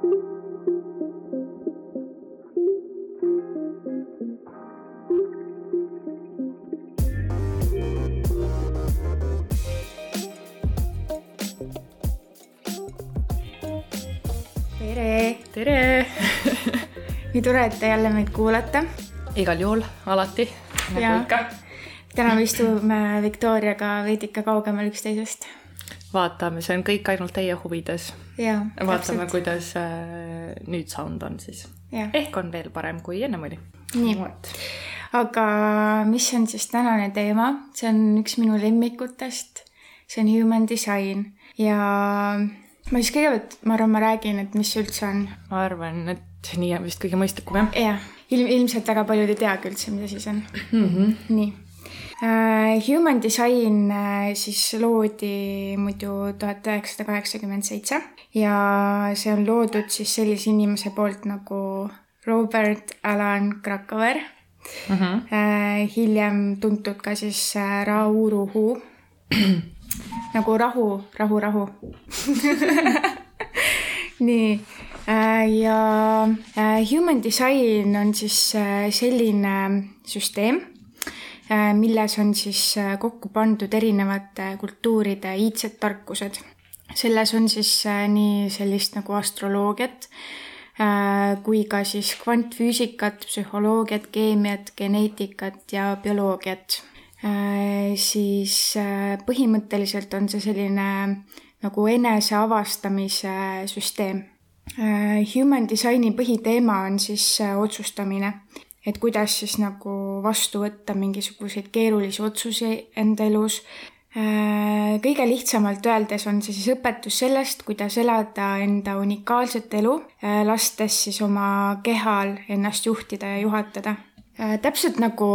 tere! tere! nii tore, et te jälle meid kuulate. igal juhul, alati, nagu ikka. täna me istume Viktoriaga veidike kaugemal üksteisest. vaatame, see on kõik ainult teie huvides. Vaatame, kuidas äh, nüüd sound on siis. ehk on veel parem, kui ennem oli. nii, aga mis on siis tänane teema, see on üks minu lemmikutest. see on human design ja ma siis kõigepealt, ma arvan, ma räägin, et mis see üldse on. ma arvan, et nii on vist kõige mõistlikum, jah. jah, ilm, ilmselt väga paljud ei teagi üldse, mida siis on mm. -hmm. nii. Human design uh, siis loodi muidu tuhat üheksasada kaheksakümmend seitse ja see on loodud siis sellise inimese poolt nagu Robert Alan Krakower mm. -hmm. Uh, hiljem tuntud ka siis uh, Rauruhu nagu rahu, rahu, rahu nii ja human design on siis selline süsteem, milles on siis kokku pandud erinevate kultuuride iidsed tarkused. selles on siis nii sellist nagu astroloogiat kui ka siis kvantfüüsikat, psühholoogiat, keemiat, geneetikat ja bioloogiat Äh, siis äh, põhimõtteliselt on see selline nagu eneseavastamise süsteem. Äh, human Designi põhiteema on siis otsustamine, et kuidas siis nagu vastu võtta mingisuguseid keerulisi otsusi enda elus. kõige lihtsamalt öeldes on see siis õpetus sellest, kuidas elada enda unikaalset elu, lastes siis oma kehal ennast juhtida ja juhatada Äh, täpselt nagu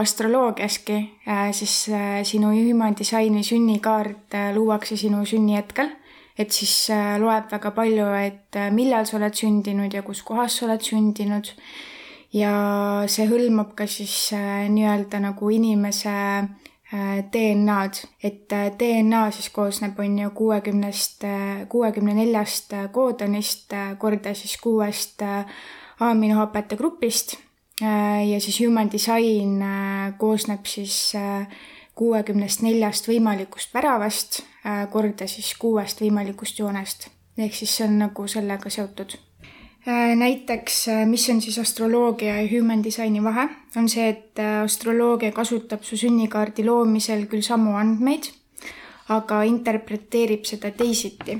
astroloogiaski, äh, siis äh, sinu human disaini sünnikaart luuakse sinu sünnihetkel. et siis loeb väga palju, et millal sa oled sündinud ja kus kohas sa oled sündinud. Ja see hõlmab ka siis nii-öelda nagu inimese DNA-d, et DNA siis koosneb, on ju kuuekümnest, kuuekümne neljast koodonist korda siis kuuest aminohapete grupist Äh, ja siis human design äh, koosneb siis äh, kuuekümnest neljast võimalikust väravast korda siis kuuest võimalikust joonest. ehk siis see on nagu sellega seotud. Näiteks, mis on siis astroloogia ja human designi vahe, on see, et astroloogia kasutab su sünnikaardi loomisel küll samu andmeid, aga interpreteerib seda teisiti.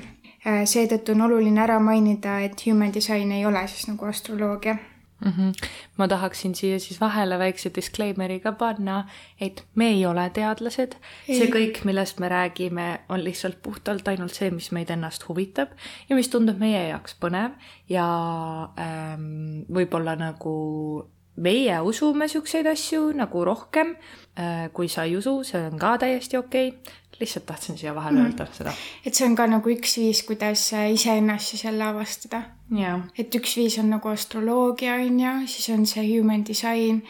seetõttu on oluline ära mainida, et human design ei ole siis nagu astroloogia mm. -hmm. ma tahaksin siia siis vahele väikse disclaimer'i ka panna, et me ei ole teadlased. see kõik, millest me räägime, on lihtsalt puhtalt ainult see, mis meid ennast huvitab ja mis tundub meie jaoks põnev ja ähm, võib-olla nagu meie usume siukseid asju nagu rohkem. Äh, kui sa ei usu, see on ka täiesti okei okay lihtsalt tahtsin siia vahele mm. öelda seda. et see on ka nagu üks viis, kuidas äh, iseennast siis jälle avastada yeah.. et üks viis on nagu astroloogia, on ju, siis on see human design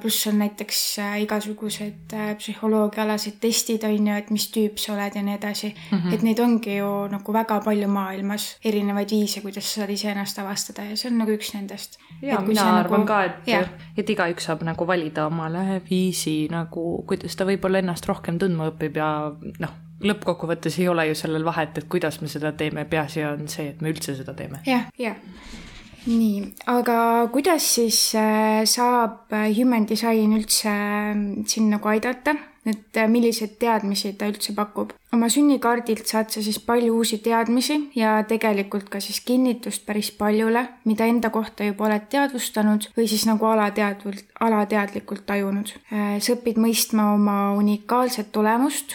pluss on näiteks äh, igasugused äh, psühholoogiaalased testid, on ju, et mis tüüp sa oled ja nii edasi mm. -hmm. et neid ongi ju nagu väga palju maailmas, erinevaid viise, kuidas sa saad iseennast avastada ja see on nagu üks nendest. ja mina arvan nagu... ka, et, et igaüks saab nagu valida omale viisi nagu, kuidas ta võib-olla ennast rohkem tundma õpib ja noh, lõppkokkuvõttes ei ole ju sellel vahet, et kuidas me seda teeme, peaasi on see, et me üldse seda teeme ja,. jah, jah nii, aga kuidas siis äh, saab äh, Human Design üldse äh, sind nagu aidata, et milliseid teadmisi ta üldse pakub? oma sünnikaardilt saad sa siis palju uusi teadmisi ja tegelikult ka siis kinnitust päris paljule, mida enda kohta juba oled teadvustanud või siis nagu alateadvult, alateadlikult tajunud. sa õpid mõistma oma unikaalset olemust,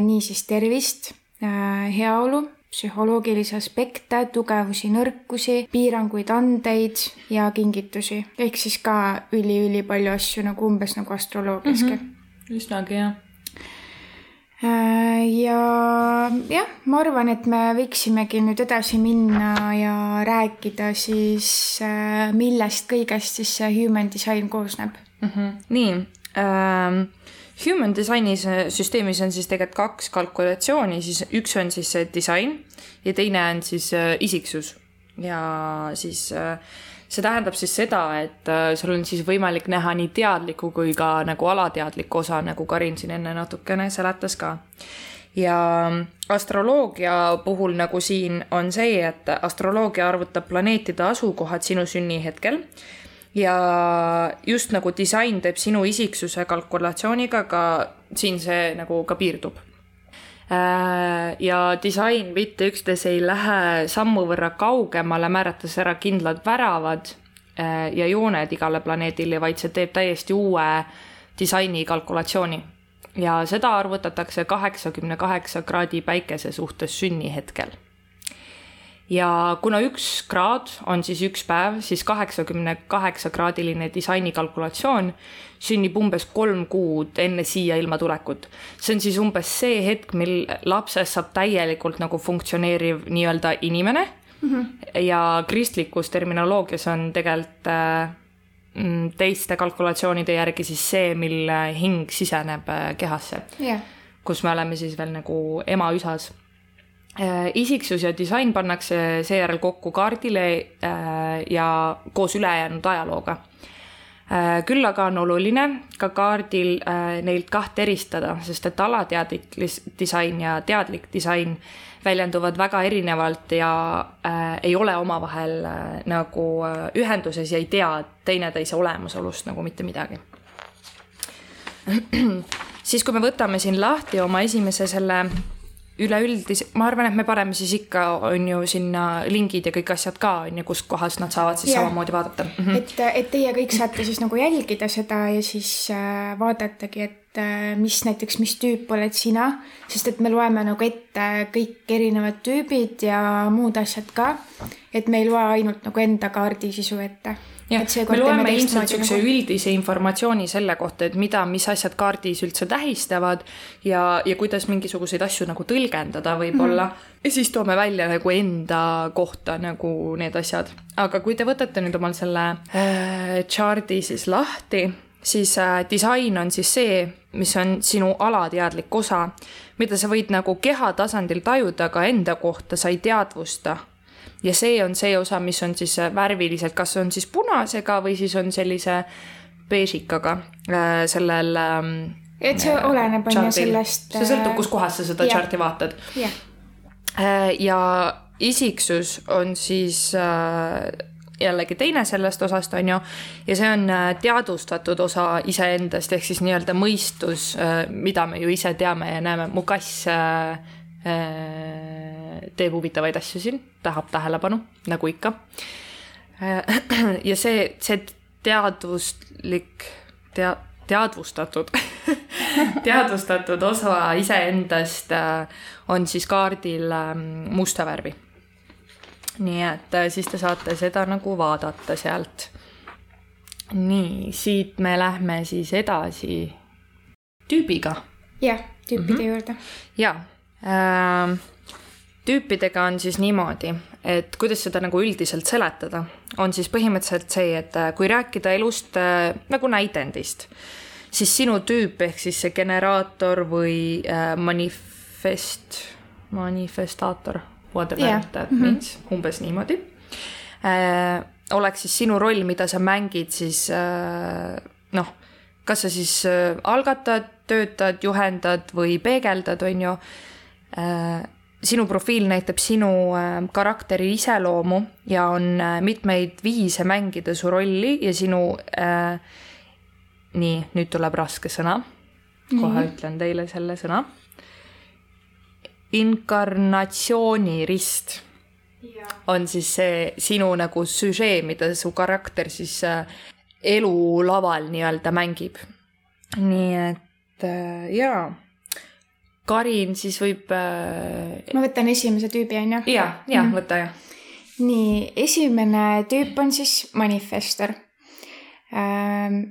niisiis tervist, heaolu psühholoogilisi aspekte, tugevusi, nõrkusi, piiranguid, andeid ja kingitusi. ehk siis ka üli-ülipalju asju nagu umbes nagu astroloogiaski mm. -hmm. üsnagi jah äh, ja jah, ma arvan, et me võiksimegi nüüd edasi minna ja rääkida siis, äh, millest kõigest siis see human design koosneb mm. -hmm. nii ähm Human Designi süsteemis on siis tegelikult kaks kalkulatsiooni, siis üks on siis see disain ja teine on siis äh, isiksus ja siis äh, see tähendab siis seda, et äh, sul on siis võimalik näha nii teadlikku kui ka nagu alateadlikku osa, nagu Karin siin enne natukene seletas ka. ja astroloogia puhul nagu siin on see, et astroloogia arvutab planeetide asukohad sinu sünnihetkel ja just nagu disain teeb sinu isiksuse kalkulatsiooniga, ka siin see nagu ka piirdub Äh, ja disain mitte üksnes ei lähe sammu võrra kaugemale, määrates ära kindlad väravad äh, ja jooned igale planeedile, vaid see teeb täiesti uue disaini kalkulatsiooni. ja seda arvutatakse kaheksakümne kaheksa kraadi päikese suhtes sünnihetkel ja kuna üks kraad on siis üks päev, siis kaheksakümne kaheksa kraadiline disaini kalkulatsioon sünnib umbes kolm kuud enne siia ilma tulekut. see on siis umbes see hetk, mil lapsest saab täielikult nagu funktsioneeriv nii-öelda inimene mm. -hmm. ja kristlikus terminoloogias on tegelikult äh, mm, teiste kalkulatsioonide järgi siis see, mil hing siseneb äh, kehasse yeah.. kus me oleme siis veel nagu ema üsas Äh, isiksus ja disain pannakse seejärel kokku kaardile äh, ja koos ülejäänud ajalooga. Äh, küll aga on oluline ka kaardil neilt kahte eristada, sest et alateadlik disain ja teadlik disain väljenduvad väga erinevalt ja äh, ei ole omavahel äh, nagu ühenduses ja ei tea teineteise olemasolust nagu mitte midagi. siis, kui me võtame siin lahti oma esimese selle üleüldis-, ma arvan, et me paneme siis ikka, on ju, sinna lingid ja kõik asjad ka, on ju, kust kohast nad saavad siis ja. samamoodi vaadata mm. -hmm. et, et teie kõik saate siis nagu jälgida seda ja siis äh, vaadatagi, et äh, mis näiteks, mis tüüp oled sina, sest et me loeme nagu ette kõik erinevad tüübid ja muud asjad ka. et me ei loe ainult nagu enda kaardi sisu ette jah, me loeme ilmselt niisuguse nagu... üldise informatsiooni selle kohta, et mida, mis asjad kaardis üldse tähistavad ja, ja kuidas mingisuguseid asju nagu tõlgendada võib-olla mm. -hmm. ja siis toome välja nagu enda kohta nagu need asjad. aga kui te võtate nüüd omal selle äh, chart'i siis lahti, siis äh, disain on siis see, mis on sinu alateadlik osa, mida sa võid nagu keha tasandil tajuda, aga enda kohta sa ei teadvusta ja see on see osa, mis on siis äh, värviliselt, kas on siis punasega või siis on sellise beežikaga äh, sellel ähm,. et see oleneb on ju sellest. see sõltub, äh, kuskohast sa seda chart'i vaatad ja isiksus on siis jällegi teine sellest osast, on ju, ja see on teadvustatud osa iseendast, ehk siis nii-öelda mõistus, mida me ju ise teame ja näeme, mu kass teeb huvitavaid asju siin, tahab tähelepanu, nagu ikka. ja see, see teadvuslik, tea-, teadvustatud teadvustatud osa iseendast äh, on siis kaardil ähm, musta värvi. nii et äh, siis te saate seda nagu vaadata sealt. nii, siit me lähme siis edasi tüübiga. jah, tüüpide mm -hmm. juurde. ja äh, tüüpidega on siis niimoodi, et kuidas seda nagu üldiselt seletada, on siis põhimõtteliselt see, et äh, kui rääkida elust äh, nagu näidendist, siis sinu tüüp ehk siis see generaator või äh, manifest, manifestaator, whatever yeah. that mhm. means mm, -hmm. umbes niimoodi äh,, oleks siis sinu roll, mida sa mängid siis äh, noh, kas sa siis äh, algatad, töötad, juhendad või peegeldad, on ju äh, sinu profiil näitab sinu äh, karakteri iseloomu ja on äh, mitmeid viise mängida su rolli ja sinu äh,. nii, nüüd tuleb raske sõna. kohe mm ütlen teile selle sõna. inkarnatsioonirist ja. on siis see sinu nagu süžee, mida su karakter siis äh, elulaval nii-öelda mängib. nii et äh, jaa Karin siis võib äh.... ma võtan esimese tüübi, on ju? ja, ja mm. võta jah. nii, esimene tüüp on siis manifestor ähm,.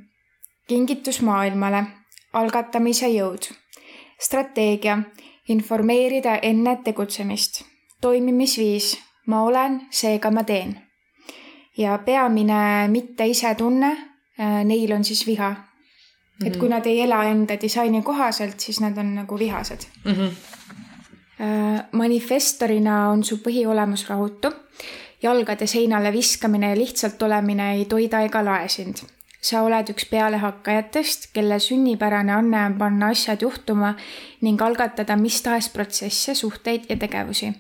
kingitus maailmale, algatamise jõud, strateegia, informeerida enne tegutsemist, toimimisviis, ma olen, seega ma teen. ja peamine mitte ise tunne äh,, neil on siis viha -hmm. et kui nad ei ela enda disaini kohaselt, siis nad on nagu vihased mm. -hmm. manifestorina on su põhiolemus rahutu jalgade seinale viskamine ja lihtsalt olemine ei toida ega lae sind. sa oled üks pealehakkajatest, kelle sünnipärane anne on panna asjad juhtuma ning algatada mis tahes protsesse, suhteid ja tegevusi.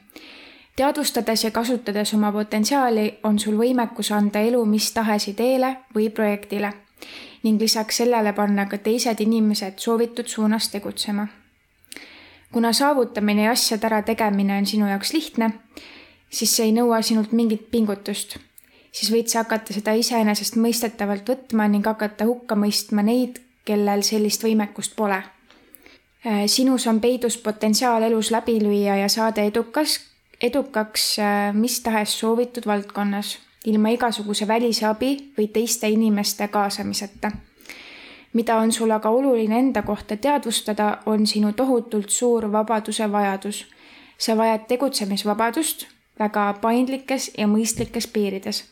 teadvustades ja kasutades oma potentsiaali, on sul võimekus anda elu mis tahes ideele või projektile ning lisaks sellele panna ka teised inimesed soovitud suunas tegutsema. kuna saavutamine ja asjade ärategemine on sinu jaoks lihtne, siis see ei nõua sinult mingit pingutust. siis võid sa hakata seda iseenesestmõistetavalt võtma ning hakata hukka mõistma neid, kellel sellist võimekust pole. Äh, sinus on peidus potentsiaal elus läbi lüüa ja saada edukas, edukaks äh, mis tahes soovitud valdkonnas ilma igasuguse välise abi või teiste inimeste kaasamiseta. mida on sul aga oluline enda kohta teadvustada, on sinu tohutult suur vabaduse vajadus. sa vajad tegutsemisvabadust väga paindlikes ja mõistlikes piirides.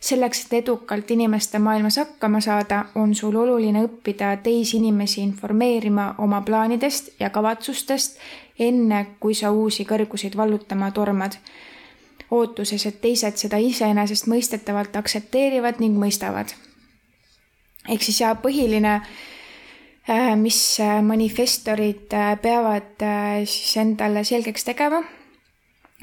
selleks, et edukalt inimeste maailmas hakkama saada, on sul oluline õppida teisi inimesi informeerima oma plaanidest ja kavatsustest, enne kui sa uusi kõrguseid vallutama tormad ootuses, et teised seda iseenesestmõistetavalt aktsepteerivad ning mõistavad. ehk siis ja põhiline, äh, mis äh, manifestorid äh, peavad siis endale selgeks tegema,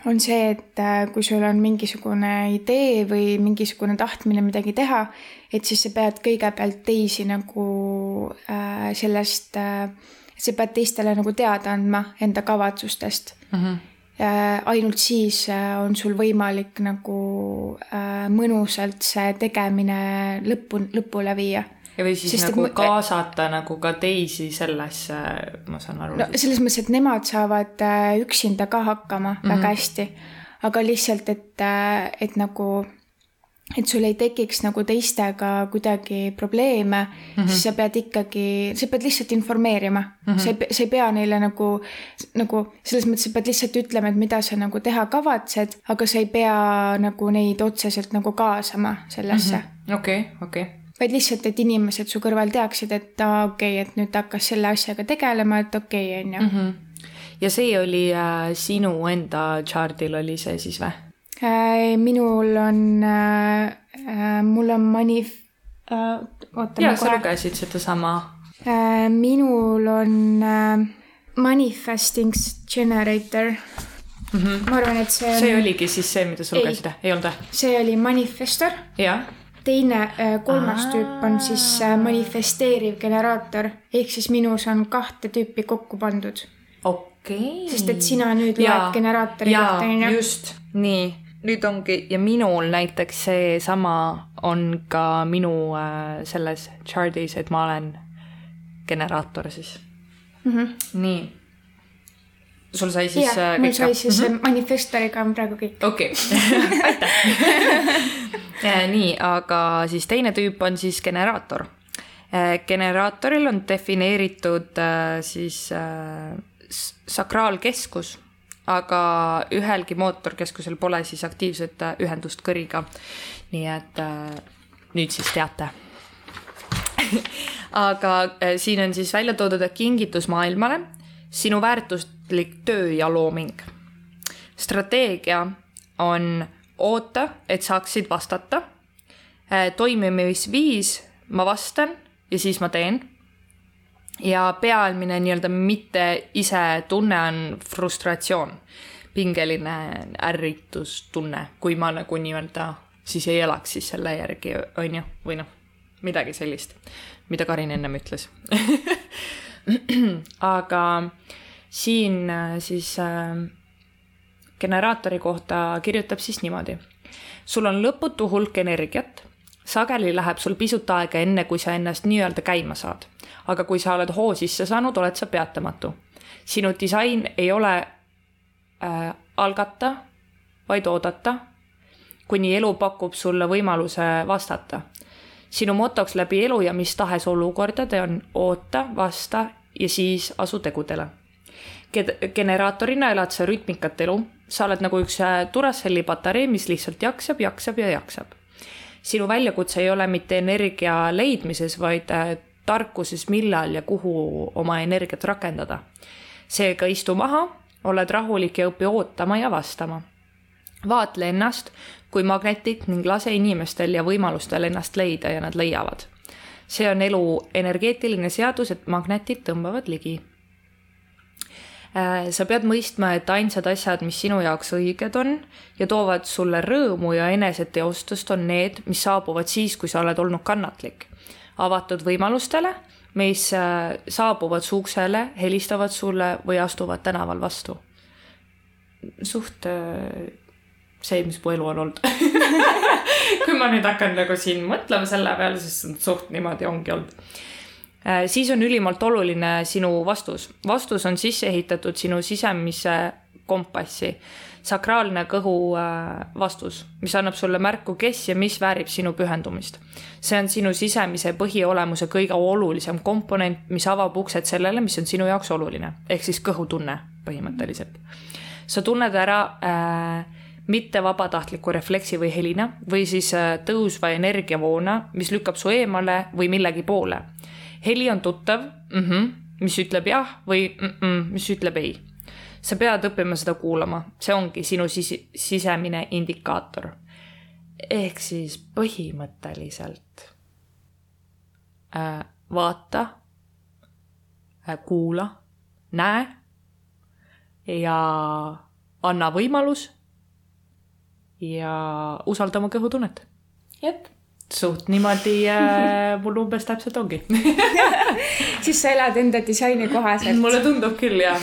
on see, et kui sul on mingisugune idee või mingisugune tahtmine midagi teha, et siis sa pead kõigepealt teisi nagu sellest, sa pead teistele nagu teada andma enda kavatsustest mm. -hmm ainult siis äh, on sul võimalik nagu äh, mõnusalt see tegemine lõppu, lõpule viia. ja või siis Sest, nagu kaasata nagu ka teisi sellesse, ma saan aru. no selles mõttes, et nemad saavad äh, üksinda ka hakkama mm -hmm. väga hästi, aga lihtsalt, et, et nagu et sul ei tekiks nagu teistega kuidagi probleeme mm, -hmm. siis sa pead ikkagi, sa pead lihtsalt informeerima mm. -hmm. sa ei, sa ei pea neile nagu, nagu selles mõttes, sa pead lihtsalt ütlema, et mida sa nagu teha kavatsed, aga sa ei pea nagu neid otseselt nagu kaasama sellesse. Mhm. okei, okei. vaid lihtsalt, et inimesed su kõrval teaksid, et aa, okei okay,, et nüüd ta hakkas selle asjaga tegelema, et okei okay,, on ju. Mhm. ja see oli äh, sinu enda chart'il oli see siis või? Äh, minul on, äh, äh, mul on manif-, oota. jaa, sa lugesid sedasama. minul on manifesting generator mm. -hmm. ma arvan, et see on. see oligi siis see, mida sa lugesid, ei olnud või? see oli manifestor. jah teine, kolmas Aa. tüüp on siis manifesteeriv generaator, ehk siis minus on kahte tüüpi kokku pandud. okei okay.. sest et sina nüüd loed generaatori kohta, onju. just, nii nüüd ongi ja minul näiteks seesama on ka minu äh, selles chart'is, et ma olen generaator siis mm. -hmm. nii. sul sai siis yeah, äh, kõik? mul sai siis mm -hmm. manifestoriga on praegu kõik. okei aitäh nii, aga siis teine tüüp on siis generaator. Äh, generaatoril on defineeritud äh, siis sakraalkeskus aga ühelgi mootorkeskusel pole siis aktiivset äh, ühendust kõriga. nii et äh, nüüd siis teate aga äh, siin on siis välja toodud, et kingitus maailmale, sinu väärtuslik töö ja looming. strateegia on oota, et saaksid vastata. toimimisviis, ma vastan ja siis ma teen ja pealmine nii-öelda mitte ise tunne on frustratsioon, pingeline ärritustunne, kui ma nagu nii-öelda siis ei elaks siis selle järgi, on ju, või noh, midagi sellist, mida Karin ennem ütles aga siin siis äh, generaatori kohta kirjutab siis niimoodi. sul on lõputu hulk energiat, sageli läheb sul pisut aega, enne kui sa ennast nii-öelda käima saad aga kui sa oled hoo sisse saanud, oled sa peatamatu. sinu disain ei ole äh, algata, vaid oodata, kuni elu pakub sulle võimaluse vastata. sinu motoks läbi elu ja mis tahes olukordade on oota, vasta ja siis asu tegudele. generaatorina elad sa rütmikat elu, sa oled nagu üks äh, Duracelli patarei, mis lihtsalt jaksab, jaksab ja jaksab sinu väljakutse ei ole mitte energia leidmises, vaid äh, tarkuses, millal ja kuhu oma energiat rakendada. seega istu maha, oled rahulik ja õpi ootama ja vastama. vaatle ennast kui magnetit ning lase inimestel ja võimalustel ennast leida ja nad leiavad. see on elu energeetiline seadus, et magnetid tõmbavad ligi sa pead mõistma, et ainsad asjad, mis sinu jaoks õiged on ja toovad sulle rõõmu ja eneseteostust, on need, mis saabuvad siis, kui sa oled olnud kannatlik. avatud võimalustele, mis äh, saabuvad su uksele, helistavad sulle või astuvad tänaval vastu. suht äh, see, mis mu elu on olnud kui ma nüüd hakkan nagu siin mõtlema selle peale, siis suht niimoodi ongi olnud Äh, siis on ülimalt oluline sinu vastus. vastus on sisse ehitatud sinu sisemise kompassi, sakraalne kõhu äh, vastus, mis annab sulle märku, kes ja mis väärib sinu pühendumist. see on sinu sisemise põhiolemuse kõige olulisem komponent, mis avab uksed sellele, mis on sinu jaoks oluline, ehk siis kõhutunne põhimõtteliselt. sa tunned ära äh, mitte vabatahtliku refleksi või helina või siis äh, tõusva energiavoona, mis lükkab su eemale või millegi poole heli on tuttav mm, -hmm, mis ütleb jah või mm -mm, mis ütleb ei. sa pead õppima seda kuulama, see ongi sinu sis sisemine indikaator. ehk siis põhimõtteliselt äh, vaata äh,, kuula, näe ja anna võimalus ja usalda oma kõhutunnet. jep suht niimoodi äh, mul umbes täpselt ongi siis sa elad enda disaini kohaselt. mulle tundub küll jah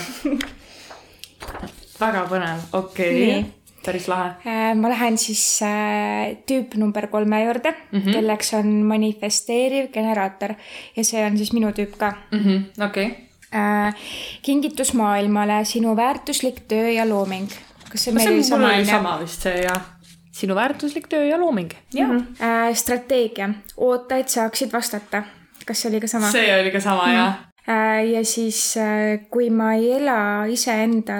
väga põnev, okei okay., päris lahe äh,. ma lähen siis äh, tüüp number kolme juurde mm, -hmm. kelleks on manifesteeriv generaator ja see on siis minu tüüp ka mm. -hmm. okei okay. äh,. kingitus maailmale, sinu väärtuslik töö ja looming. kas see meil oli sama? sama vist see jah sinu väärtuslik töö ja looming. Mm -hmm. äh, strateegia, oota, et saaksid vastata. kas see oli ka sama? see oli ka sama mm, -hmm. jah äh, ja siis, äh, kui ma ei ela iseenda,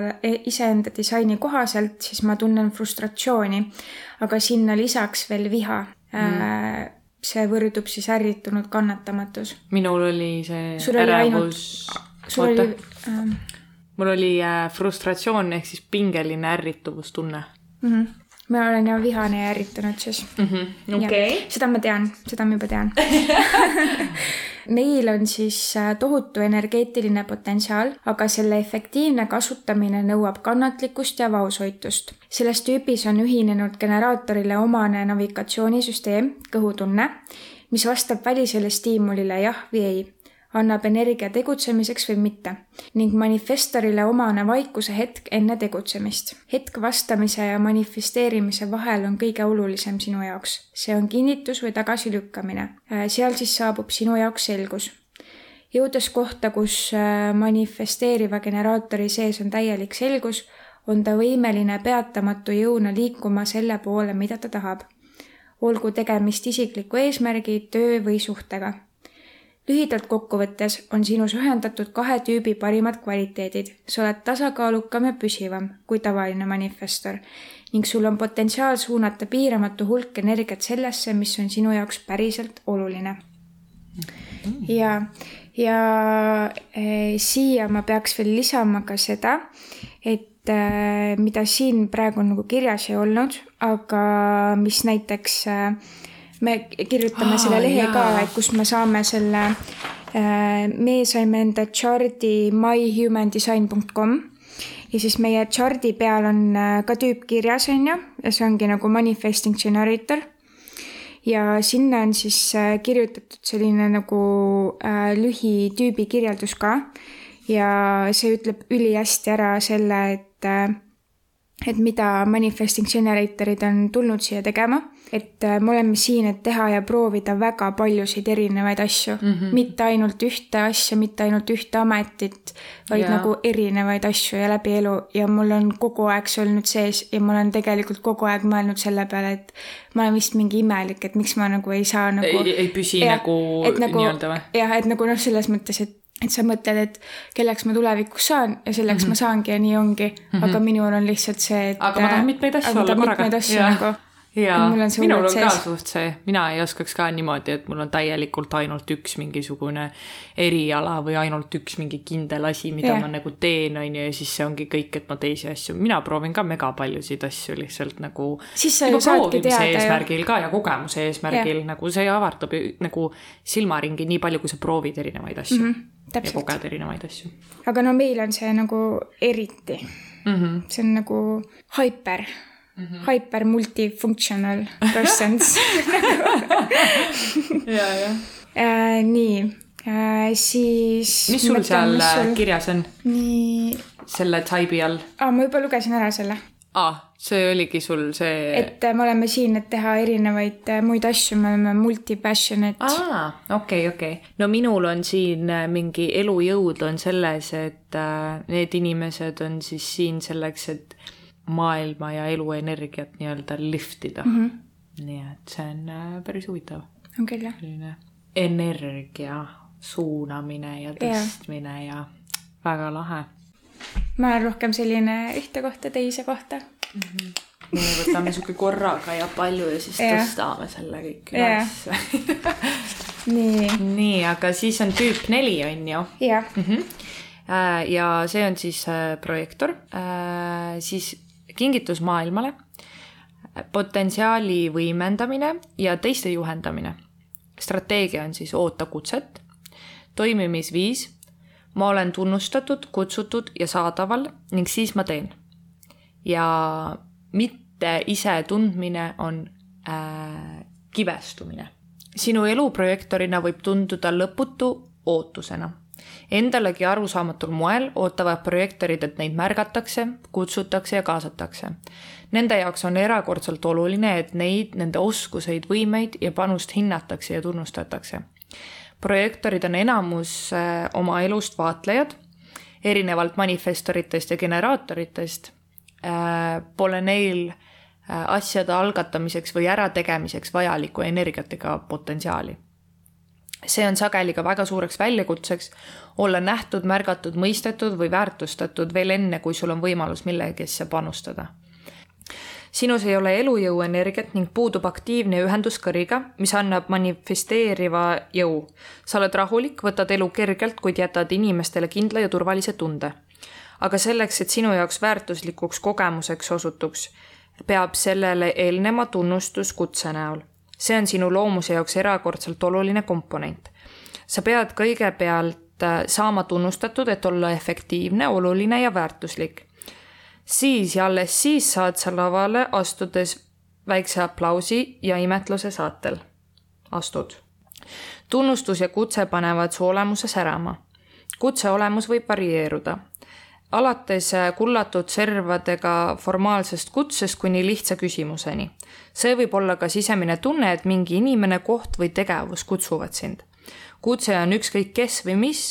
iseenda disaini kohaselt, siis ma tunnen frustratsiooni, aga sinna lisaks veel viha mm.. see võrdub siis ärritunud kannatamatus. minul oli see sul ärevus. sul oli ähm.... mul oli frustratsioon ehk siis pingeline ärrituvustunne mm. -hmm ma olen jah vihane ja ärritunud siis mm. -hmm. okay.. seda ma tean, seda ma juba tean meil on siis äh, tohutu energeetiline potentsiaal, aga selle efektiivne kasutamine nõuab kannatlikkust ja vaoshoitust. selles tüübis on ühinenud generaatorile omane navigatsioonisüsteem, kõhutunne, mis vastab välisele stiimulile jah või ei annab energia tegutsemiseks või mitte ning manifestorile omane vaikuse hetk enne tegutsemist. hetk vastamise ja manifesteerimise vahel on kõige olulisem sinu jaoks. see on kinnitus või tagasilükkamine. Äh, seal siis saabub sinu jaoks selgus. jõudes kohta, kus äh, manifesteeriva generaatori sees on täielik selgus, on ta võimeline peatamatu jõuna liikuma selle poole, mida ta tahab. olgu tegemist isikliku eesmärgi, töö või suhtega lühidalt kokkuvõttes on sinus ühendatud kahe tüübi parimad kvaliteedid. sa oled tasakaalukam ja püsivam kui tavaline manifestor ning sul on potentsiaal suunata piiramatu hulk energiat sellesse, mis on sinu jaoks päriselt oluline. ja, ja äh, siia ma peaks veel lisama ka seda, et äh, mida siin praegu nagu kirjas ei olnud, aga mis näiteks äh, me kirjutame ah, selle lehe jaa. ka, et kust me saame selle äh,, meie saime enda chart'i myhumandesign.com ja siis meie chart'i peal on äh, ka tüüp kirjas, on ju, ja see ongi nagu manifesting generator. ja sinna on siis äh, kirjutatud selline nagu äh, lühitüübi kirjeldus ka ja see ütleb ülihästi ära selle, et äh, et mida manifesting generatorid on tulnud siia tegema et äh, me oleme siin, et teha ja proovida väga paljusid erinevaid asju mm. -hmm. mitte ainult ühte asja, mitte ainult ühte ametit, vaid yeah. nagu erinevaid asju ja läbi elu ja mul on kogu aeg see olnud sees ja ma olen tegelikult kogu aeg mõelnud selle peale, et ma olen vist mingi imelik, et miks ma nagu ei saa nagu. ei, ei püsi ja, nagu, nagu nii-öelda või? jah, et nagu noh, selles mõttes, et et sa mõtled, et kelleks ma tulevikus saan ja selleks mm -hmm. ma saangi ja nii ongi mm. -hmm. aga minul on lihtsalt see, et. aga ma tahan mitmeid asju olla korraga. mitmeid asju ja. nagu jaa, minul on ka suht see, mina ei oskaks ka niimoodi, et mul on täielikult ainult üks mingisugune eriala või ainult üks mingi kindel asi, mida yeah. ma nagu teen, on ju, ja siis see ongi kõik, et ma teisi asju, mina proovin ka mega paljusid asju lihtsalt nagu Siis sa ju saadki teada ju. eesmärgil ka ja kogemuse eesmärgil yeah. nagu see avardab nagu silmaringi nii palju, kui sa proovid erinevaid asju mm -hmm. ja täpselt, koged erinevaid asju aga no meil on see nagu eriti, mm. -hmm. see on nagu hyper mm, -hmm. hyper multifunctional persons ja, ja. äh,. nii äh,, siis. mis sul seal sul... kirjas on nii selle taibi all ah,, ma juba lugesin ära selle, ah,? see oligi sul see et äh, me oleme siin, et teha erinevaid äh, muid asju, me oleme multi-passionate aa, okei, okei. no minul on siin äh, mingi elujõud on selles, et äh, need inimesed on siis siin selleks, et maailma ja eluenergiat nii-öelda liftida mm. -hmm. nii et see on äh, päris huvitav, on küll jah, selline energia suunamine ja tõstmine ja väga lahe. ma olen rohkem selline ühte kohta teise kohta. me võtame sihuke korraga ja palju ja siis Jah. tõstame selle kõik üles. nii, nii, aga siis on tüüp neli, on ju jah, mm. -hmm. ja see on siis äh, projektor, siis kingitus maailmale, potentsiaali võimendamine ja teiste juhendamine. strateegia on siis oota kutset, toimimisviis, ma olen tunnustatud, kutsutud ja saadaval ning siis ma teen. ja mitte ise tundmine on äh, kibestumine. sinu elu projektorina võib tunduda lõputu ootusena Endalegi arusaamatul moel ootavad projektorid, et neid märgatakse, kutsutakse ja kaasatakse. Nende jaoks on erakordselt oluline, et neid, nende oskuseid, võimeid ja panust hinnatakse ja tunnustatakse. projektorid on enamus äh, oma elust vaatlejad, erinevalt manifestoritest ja generaatoritest äh, pole neil äh, asjade algatamiseks või ärategemiseks vajalikku energiat ega potentsiaali see on sageli ka väga suureks väljakutseks olla nähtud, märgatud, mõistetud või väärtustatud veel enne, kui sul on võimalus millegisse panustada. sinus ei ole elujõu energiat ning puudub aktiivne ühendus kõriga, mis annab manifesteeriva jõu. sa oled rahulik, võtad elu kergelt, kuid jätad inimestele kindla ja turvalise tunde. aga selleks, et sinu jaoks väärtuslikuks kogemuseks osutuks, peab sellele eelnema tunnustus kutse näol see on sinu loomuse jaoks erakordselt oluline komponent. sa pead kõigepealt äh, saama tunnustatud, et olla efektiivne, oluline ja väärtuslik. siis ja alles siis saad sa lavale astudes väikse aplausi ja imetluse saatel. astud. tunnustus ja kutse panevad su olemuse särama. kutse olemus võib varieeruda alates äh, kullatud servadega formaalsest kutsest kuni lihtsa küsimuseni. see võib olla ka sisemine tunne, et mingi inimene, koht või tegevus kutsuvad sind. kutse on ükskõik kes või mis,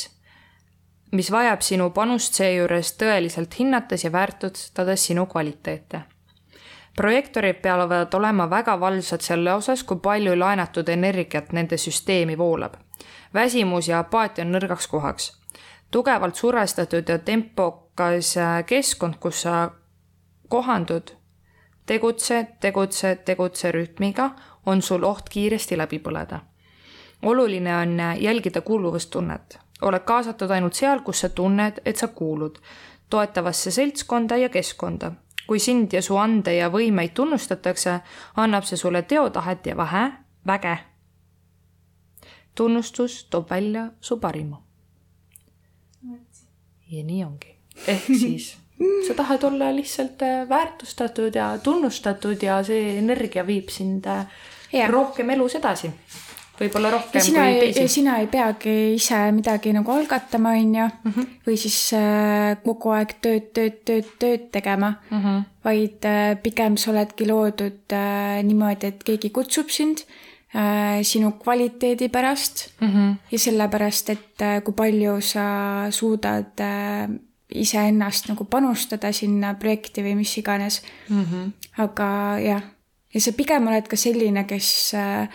mis vajab sinu panust seejuures tõeliselt hinnates ja väärtustades sinu kvaliteete. projektorid peavad olema väga valvsad selle osas, kui palju laenatud energiat nende süsteemi voolab. väsimus ja apaatia on nõrgaks kohaks tugevalt survestatud ja tempokas äh, keskkond, kus sa kohandud, tegutse, tegutse, tegutse rütmiga, on sul oht kiiresti läbi põleda. oluline on äh, jälgida kuuluvustunnet. oled kaasatud ainult seal, kus sa tunned, et sa kuulud toetavasse seltskonda ja keskkonda. kui sind ja su ande ja võimeid tunnustatakse, annab see sulle teotahet ja vähe, väge. tunnustus toob välja su parima ja nii ongi. ehk siis sa tahad olla lihtsalt äh, väärtustatud ja tunnustatud ja see energia viib sind äh, Jah. rohkem elus edasi. võib-olla ja rohkem sina kui ei, teisi. sina ei peagi ise midagi nagu algatama, on ju, või siis äh, kogu aeg tööd, tööd, tööd, tööd tegema mm, -hmm. vaid äh, pigem sa oledki loodud äh, niimoodi, et keegi kutsub sind äh, sinu kvaliteedi pärast mm -hmm. ja sellepärast, et äh, kui palju sa suudad äh, iseennast nagu panustada sinna projekti või mis iganes mm. -hmm. aga jah, ja sa pigem oled ka selline, kes äh,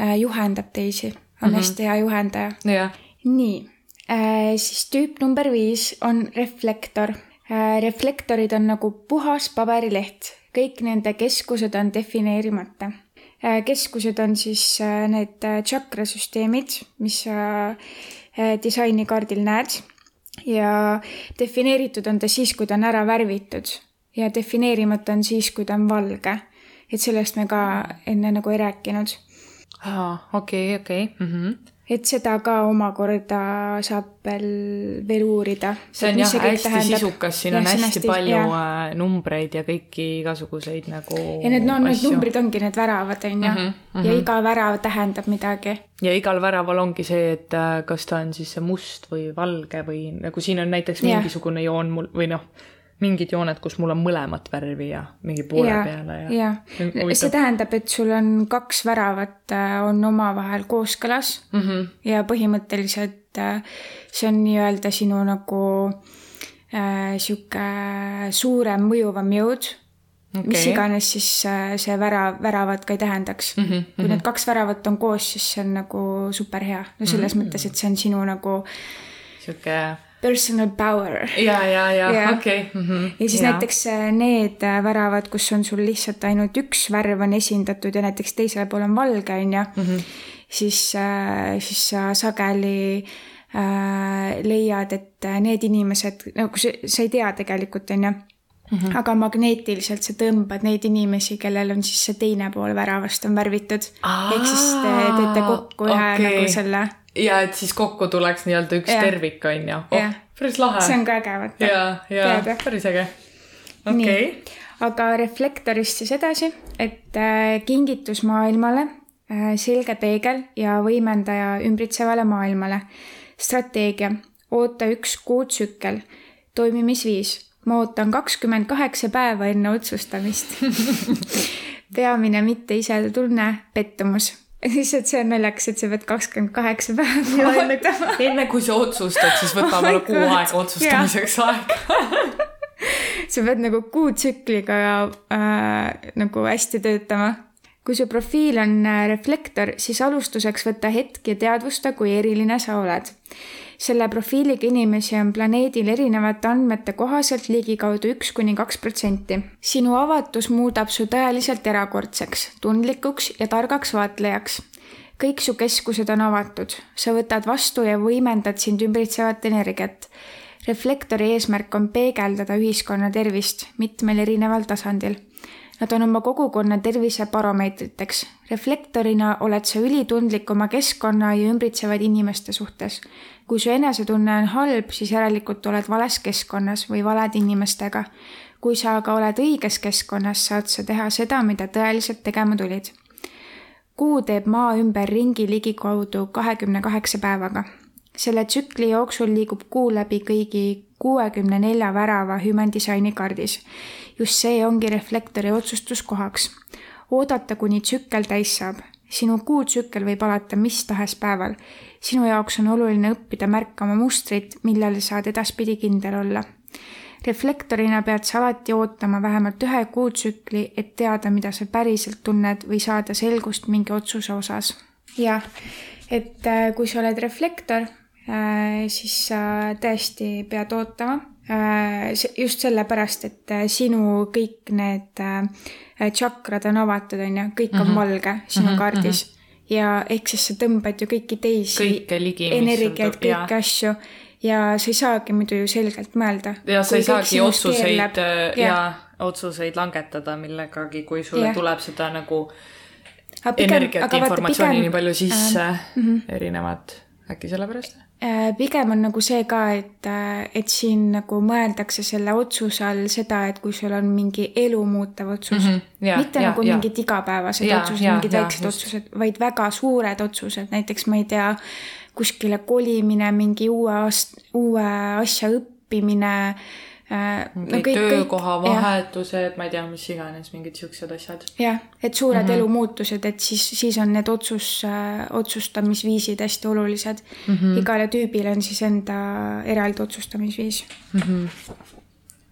äh, juhendab teisi, on mm -hmm. hästi hea juhendaja. jah, nii äh,, siis tüüp number viis on reflektor äh,. reflektorid on nagu puhas paberileht, kõik nende keskused on defineerimata. Keskused on siis need tšakrasüsteemid, mis sa disainikaardil näed ja defineeritud on ta siis, kui ta on ära värvitud ja defineerimata on siis, kui ta on valge. et sellest me ka enne nagu ei rääkinud. aa, okei, okei. Et seda ka omakorda saab veel, veel uurida. see on jah hästi tähendab. sisukas, siin ja, on hästi, hästi palju ja. Äh, numbreid ja kõiki igasuguseid nagu. ja need, no need numbrid ongi need väravad, on ju. Mhm, ja mhm. iga värav tähendab midagi. ja igal väraval ongi see, et äh, kas ta on siis must või valge või nagu siin on näiteks mingisugune joon mul või noh mingid jooned, kus mul on mõlemat värvi ja mingi poole ja, peale ja. jah, see tähendab, et sul on kaks väravat äh, on omavahel kooskõlas mm -hmm. ja põhimõtteliselt äh, see on nii-öelda sinu nagu äh, sihuke suurem mõjuvam jõud okay.. mis iganes siis äh, see värav, väravat ka ei tähendaks mm. -hmm. kui need kaks väravat on koos, siis see on nagu super hea. no selles mm -hmm. mõttes, et see on sinu nagu. sihuke personal power. ja, ja, ja okei. Mhm. ja siis ja. näiteks äh, need äh, väravad, kus on sul lihtsalt ainult üks värv on esindatud ja näiteks teisel pool on valge, on ju, mhm. siis, äh, siis sa sageli äh, leiad, et need inimesed, nagu sa, sa ei tea tegelikult, on ju Mm -hmm. aga magneetiliselt sa tõmbad neid inimesi, kellel on siis see teine pool väravast on värvitud. ehk siis te teete kokku ühe okay. nagu selle ja et siis kokku tuleks nii-öelda üks ja. tervik, on ju. oh, päris lahe. see on ka äge, vaata. ja, ja päris äge. okei okay.. aga reflektorist siis edasi, et äh, kingitus maailmale äh,, selge peegel ja võimendaja ümbritsevale maailmale. strateegia, oota üks kuutsükkel, toimimisviis, ma ootan kakskümmend kaheksa päeva enne otsustamist peamine mitte ise tunne, pettumus lihtsalt see on naljakas, et sa pead kakskümmend kaheksa päeva ootama. enne kui sa otsustad, siis võtab oh kuu aega otsustamiseks aega sa pead nagu kuutsükliga äh, nagu hästi töötama. kui su profiil on äh, reflektor, siis alustuseks võta hetk ja teadvusta, kui eriline sa oled selle profiiliga inimesi on planeedil erinevate andmete kohaselt ligikaudu üks kuni kaks protsenti. sinu avatus muudab su tõeliselt erakordseks, tundlikuks ja targaks vaatlejaks. kõik su keskused on avatud, sa võtad vastu ja võimendad sind ümbritsevat energiat. reflektori eesmärk on peegeldada ühiskonna tervist mitmel erineval tasandil Nad on oma kogukonna tervise baromeetriteks. reflektorina oled sa ülitundlik oma keskkonna ja ümbritsevaid inimeste suhtes kui su enesetunne on halb, siis järelikult oled vales keskkonnas või valede inimestega. kui sa aga oled õiges keskkonnas, saad sa teha seda, mida tõeliselt tegema tulid. kuu teeb maa ümber ringi ligikaudu kahekümne kaheksa päevaga. selle tsükli jooksul liigub kuu läbi kõigi kuuekümne nelja värava Human Designi kaardis. just see ongi reflektori otsustuskohaks. oodata, kuni tsükkel täis saab sinu kuutsükkel võib alata mis tahes päeval. sinu jaoks on oluline õppida märkama mustrit, millele saad edaspidi kindel olla. reflektorina pead sa alati ootama vähemalt ühe kuutsükli, et teada, mida sa päriselt tunned või saada selgust mingi otsuse osas. jah, et äh, kui sa oled reflektor, siis sa tõesti pead ootama Äh, just sellepärast, et äh, sinu kõik need äh, tšakrad on avatud, on ju, kõik on mm -hmm. valge sinu mm -hmm. kaardis. ja ehk siis sa tõmbad ju kõiki teisi energiaid, kõiki ja. asju ja sa ei saagi muidu ju selgelt mõelda. ja sa ei saagi otsuseid ja, ja otsuseid langetada millegagi, kui sulle ja. tuleb seda nagu energiat, informatsiooni nii palju sisse äh, mm -hmm. erinevat, äkki sellepärast? Äh, pigem on nagu see ka, et, äh, et siin nagu mõeldakse selle otsuse all seda, et kui sul on mingi elu muutev otsus mm, -hmm. yeah, mitte yeah, nagu yeah. mingid igapäevased yeah, otsused mingid väiksed otsused, vaid väga suured otsused, näiteks ma ei tea, kuskile kolimine, mingi uue aast-, uue asja õppimine no kõik, töökohavahetused, ma ei tea, mis iganes, mingid siuksed asjad. jah, et suured mm -hmm. elumuutused, et siis, siis on need otsus äh,, otsustamisviisid hästi olulised mm. -hmm. igale tüübile on siis enda eraldi otsustamisviis mm. -hmm.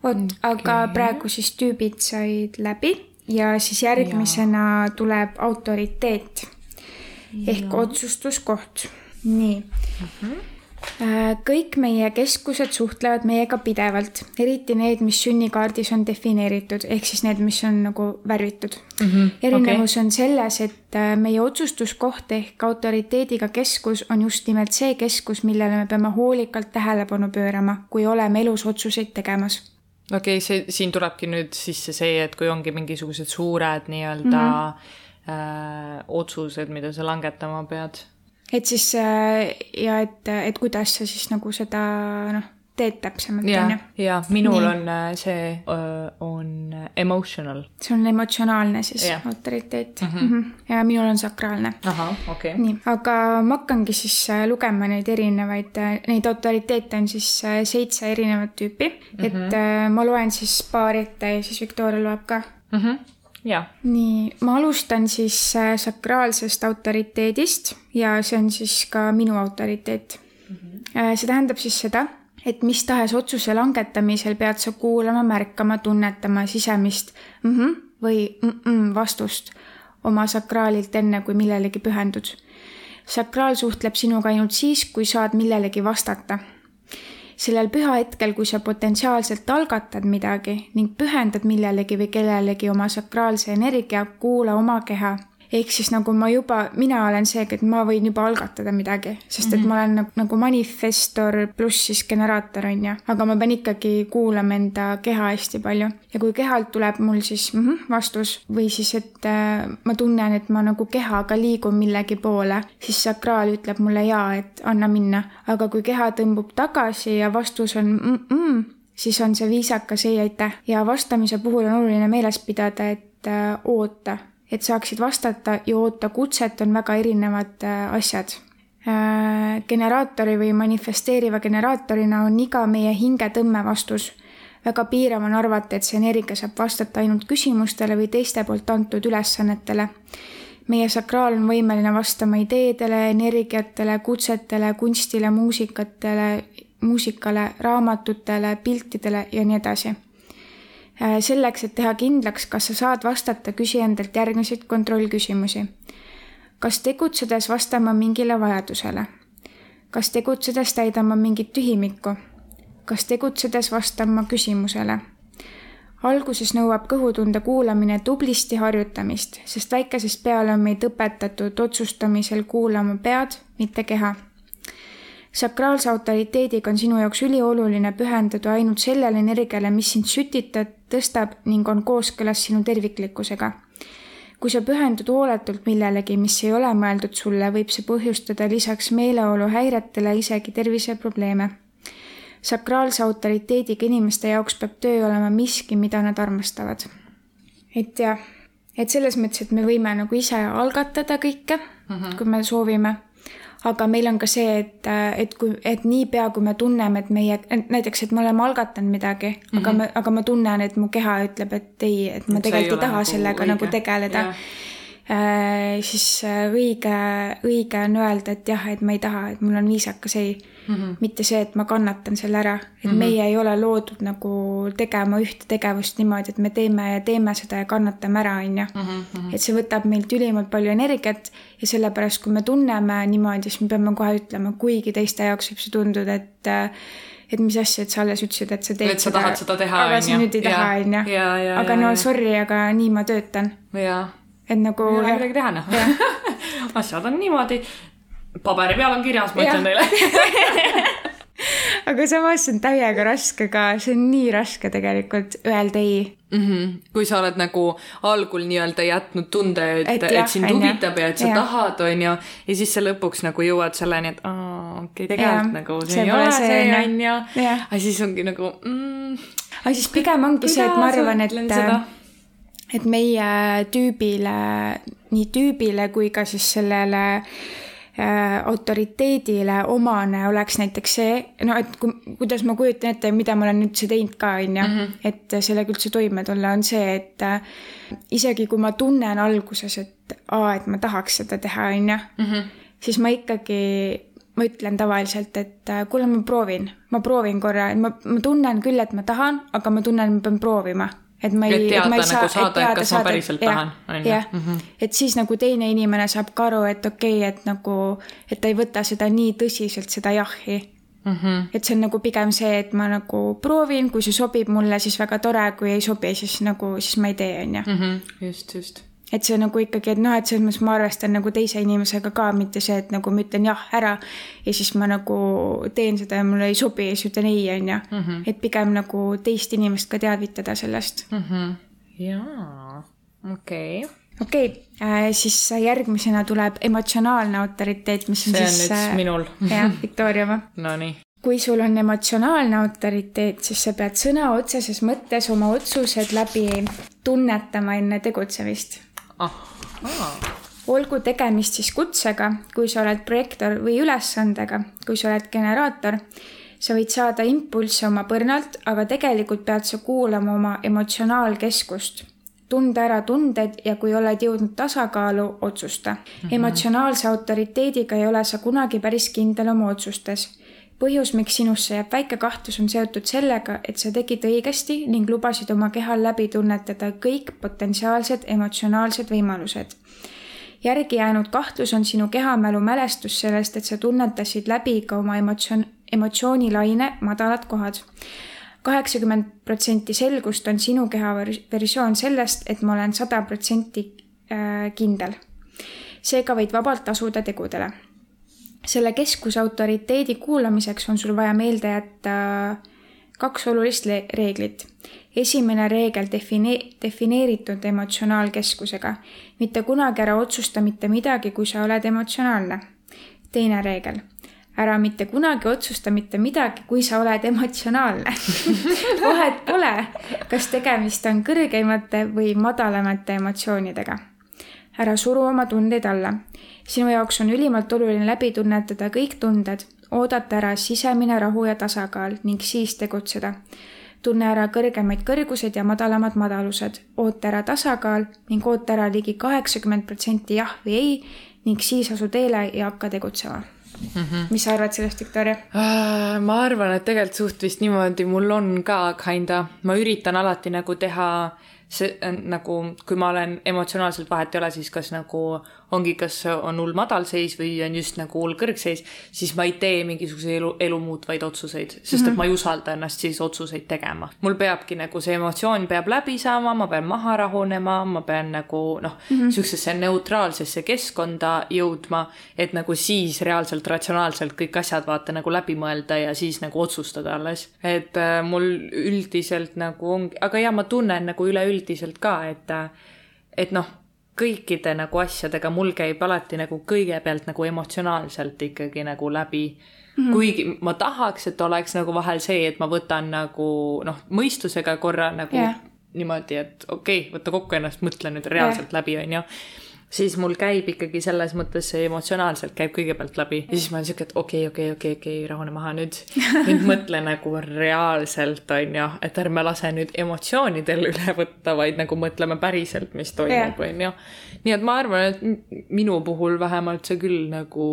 vot okay., aga praegu siis tüübid said läbi ja siis järgmisena ja. tuleb autoriteet ehk ja. otsustuskoht. nii mm. -hmm Äh, kõik meie keskused suhtlevad meiega pidevalt, eriti need, mis sünnikaardis on defineeritud, ehk siis need, mis on nagu värvitud mm. -hmm. erinevus okay. on selles, et äh, meie otsustuskoht ehk autoriteediga keskus on just nimelt see keskus, millele me peame hoolikalt tähelepanu pöörama, kui oleme elus otsuseid tegemas okei okay,, see, siin tulebki nüüd sisse see, et kui ongi mingisugused suured nii-öelda mm -hmm. äh, otsused, mida sa langetama pead. Et siis äh, ja et, et kuidas sa siis nagu seda noh, teed täpsemalt, on ju. ja minul Nii. on äh, see, on emotional. see on emotsionaalne siis yeah. autoriteet mm. -hmm. Mm -hmm. ja minul on sakraalne. ahah, okei okay.. nii, aga ma hakkangi siis äh, lugema neid erinevaid, äh, neid autoriteete on siis seitse erinevat tüüpi mm, -hmm. et ma loen siis paari ette ja siis Viktoria loeb ka mm. -hmm ja. Nii, ma alustan siis sakraalsest autoriteedist ja see on siis ka minu autoriteet mm. -hmm. see tähendab siis seda, et mis tahes otsuse langetamisel pead sa kuulama, märkama, tunnetama sisemist mm -hmm või mm -mm vastust oma sakraalilt, enne kui millelegi pühendud. sakraal suhtleb sinuga ainult siis, kui saad millelegi vastata. Sellel püha hetkel, kui sa potentsiaalselt algatad midagi ning pühendad millelegi või kellelegi oma sakraalse energia, kuula oma keha ehk siis nagu ma juba, mina olen see, et ma võin juba algatada midagi, sest et -hmm. ma olen nagu, nagu manifestor pluss siis generaator, on ju. aga ma pean ikkagi kuulama enda keha hästi palju ja kui kehalt tuleb mul siis mm -hmm, vastus või siis, et äh, ma tunnen, et ma nagu kehaga liigun millegi poole, siis sakraal ütleb mulle jaa, et anna minna. aga kui keha tõmbub tagasi ja vastus on mm -mm, siis on see viisakas ei aitäh ja vastamise puhul on oluline meeles pidada, et äh, oota et saaksid vastata ja oota kutset, on väga erinevad äh, asjad. Äh, generaatori või manifesteeriva generaatorina on iga meie hingetõmme vastus. väga piirav on arvata, et see energia saab vastata ainult küsimustele või teiste poolt antud ülesannetele. meie sakraal on võimeline vastama ideedele, energiatele, kutsetele, kunstile, muusikatele, muusikale, raamatutele, piltidele ja nii edasi selleks, et teha kindlaks, kas sa saad vastata, küsi endalt järgmiseid kontrollküsimusi. kas tegutsedes vastama mingile vajadusele? kas tegutsedes täidama mingit tühimikku? kas tegutsedes vastama küsimusele? alguses nõuab kõhutunde kuulamine tublisti harjutamist, sest väikesest peale on meid õpetatud otsustamisel kuulama pead, mitte keha sakraalse autoriteediga on sinu jaoks ülioluline pühenduda ainult sellele energiale, mis sind sütitab, tõstab ning on kooskõlas sinu terviklikkusega. kui sa pühendud hooletult millelegi, mis ei ole mõeldud sulle, võib see põhjustada lisaks meeleoluhäiretele isegi terviseprobleeme. sakraalse autoriteediga inimeste jaoks peab töö olema miski, mida nad armastavad. et jah, et selles mõttes, et me võime nagu ise algatada kõike mm, -hmm. kui me soovime aga meil on ka see, et, et kui, et niipea, kui me tunneme, et meie, näiteks, et me oleme algatanud midagi mm, -hmm. aga mhm. me, aga ma tunnen, et mu keha ütleb, et ei, et ma et tegelikult ei taha nagu sellega õige. nagu tegeleda yeah siis äh, õige, õige on öelda, et jah, et ma ei taha, et mul on viisakas ei mm. -hmm. mitte see, et ma kannatan selle ära, et mm -hmm. meie ei ole loodud nagu tegema ühte tegevust niimoodi, et me teeme ja teeme seda ja kannatame ära, on ju. Mhm, et see võtab meilt ülimalt palju energiat ja sellepärast, kui me tunneme niimoodi, siis me peame kohe ütlema, kuigi teiste jaoks võib see tunduda, et äh, et mis asja, et sa alles ütlesid, et sa teed et sa seda, tahad seda teha, aga sa nüüd ei taha, on ju. aga no sorry, aga nii ma töötan. jaa et nagu. ei ole midagi teha noh asjad on niimoodi. paberi peal on kirjas, ma ütlen teile aga samas see on täiega raske ka, see on nii raske tegelikult öelda ei mm. -hmm. kui sa oled nagu algul nii-öelda jätnud tunde, et, et, et sind huvitab ja et sa ja. tahad, on ju, ja siis sa lõpuks nagu jõuad selleni, et aa, okei okay,, tegelikult ja. nagu see, see ei ole see, on ju. aga siis ongi nagu mm,. aga siis pigem ongi see, et ma arvan, et et meie tüübile, nii tüübile kui ka siis sellele äh, autoriteedile omane oleks näiteks see, no et ku, kuidas ma kujutan ette, mida ma olen üldse teinud ka, on ju, mhm. et sellega üldse toime tulla, on see, et äh, isegi kui ma tunnen alguses, et aa, et ma tahaks seda teha, on ju, mhm. siis ma ikkagi ma ütlen tavaliselt, et äh, kuule, ma proovin, ma proovin korra, et ma, ma tunnen küll, et ma tahan, aga ma tunnen, et ma pean proovima et ma ei, Et et teada saa, nagu saada, et kas ma päriselt tahan, on ju. Mhm. et siis nagu teine inimene saab ka aru, et okei okay,, et nagu, et ta ei võta seda nii tõsiselt, seda jahhi Mhm. et see on nagu pigem see, et ma nagu proovin, kui see sobib mulle, siis väga tore, kui ei sobi, siis nagu, siis ma ei tee, on ju. Mhm. just, just. Et see nagu ikkagi, et noh, et selles mõttes ma arvestan nagu teise inimesega ka, mitte see, et nagu ma ütlen jah ära ja siis ma nagu teen seda ja mulle ei sobi ja siis ütlen ei, on ju. et pigem nagu teist inimest ka teavitada sellest. Mhm. jaa, okei okay.. okei okay,, siis järgmisena tuleb emotsionaalne autoriteet, mis on see on siis nüüd minul. jah, Victoria oma Nonii. kui sul on emotsionaalne autoriteet, siis sa pead sõna otseses mõttes oma otsused läbi tunnetama enne tegutsemist. ahhaa. olgu tegemist siis kutsega, kui sa oled projektor või ülesandega, kui sa oled generaator, sa võid saada impulsse oma põrnalt, aga tegelikult pead sa kuulama oma emotsionaalkeskust. tunda ära tunded ja kui oled jõudnud tasakaalu, otsusta mm. -hmm. emotsionaalse autoriteediga ei ole sa kunagi päris kindel oma otsustes põhjus, miks sinusse jääb väike kahtlus, on seotud sellega, et sa tegid õigesti ning lubasid oma kehal läbi tunnetada kõik potentsiaalsed emotsionaalsed võimalused. järgi jäänud kahtlus on sinu kehamälu mälestus sellest, et sa tunnetasid läbi ka oma emotsioon, emotsioonilaine madalad kohad. kaheksakümmend protsenti selgust on sinu keha vers- versioon sellest, et ma olen sada protsenti äh, kindel. seega võid vabalt asuda tegudele selle keskuse autoriteedi kuulamiseks on sul vaja meelde jätta kaks olulist reeglit. esimene reegel define-, defineeritud emotsionaalkeskusega. mitte kunagi ära otsusta mitte midagi, kui sa oled emotsionaalne. teine reegel, ära mitte kunagi otsusta mitte midagi, kui sa oled emotsionaalne. vahet pole, kas tegemist on kõrgeimate või madalamate emotsioonidega ära suru oma tundeid alla. Sinu jaoks on ülimalt oluline läbi tunnetada kõik tunded, oodata ära sisemine rahu ja tasakaal ning siis tegutseda. tunne ära kõrgemaid kõrgused ja madalamad madalused, oota ära tasakaal ning oota ära ligi kaheksakümmend protsenti jah või ei ning siis asu teele ja hakka tegutsema mm. -hmm. mis sa arvad sellest, Victoria? Äh, ma arvan, et tegelikult suht vist niimoodi mul on ka kinda, ma üritan alati nagu teha see nagu, kui ma olen emotsionaalselt vahet ei ole, siis kas nagu ongi, kas on hull madalseis või on just nagu hull kõrgseis, siis ma ei tee mingisuguseid elu, elu muutvaid otsuseid, sest mm -hmm. et ma ei usalda ennast siis otsuseid tegema. mul peabki nagu see emotsioon peab läbi saama, ma pean maha rahunema, ma pean nagu noh mm -hmm., siuksesse neutraalsesse keskkonda jõudma, et nagu siis reaalselt ratsionaalselt kõik asjad vaata nagu läbi mõelda ja siis nagu otsustada alles. et äh, mul üldiselt nagu ongi, aga ja ma tunnen nagu üleüldiselt ka, et, et noh, kõikide nagu asjadega mul käib alati nagu kõigepealt nagu emotsionaalselt ikkagi nagu läbi mm. -hmm. kuigi ma tahaks, et oleks nagu vahel see, et ma võtan nagu noh, mõistusega korra nagu yeah. niimoodi, et okei okay,, võta kokku ennast, mõtle nüüd reaalselt yeah. läbi, onju siis mul käib ikkagi selles mõttes see emotsionaalselt käib kõigepealt läbi ja siis ma olen siuke, et okei, okei, okei, okei, rahune maha nüüd. nüüd mõtle nagu reaalselt onju, et ärme lase nüüd emotsioonidel üle võtta, vaid nagu mõtleme päriselt, mis toimub, onju. nii et ma arvan, et minu puhul vähemalt see küll nagu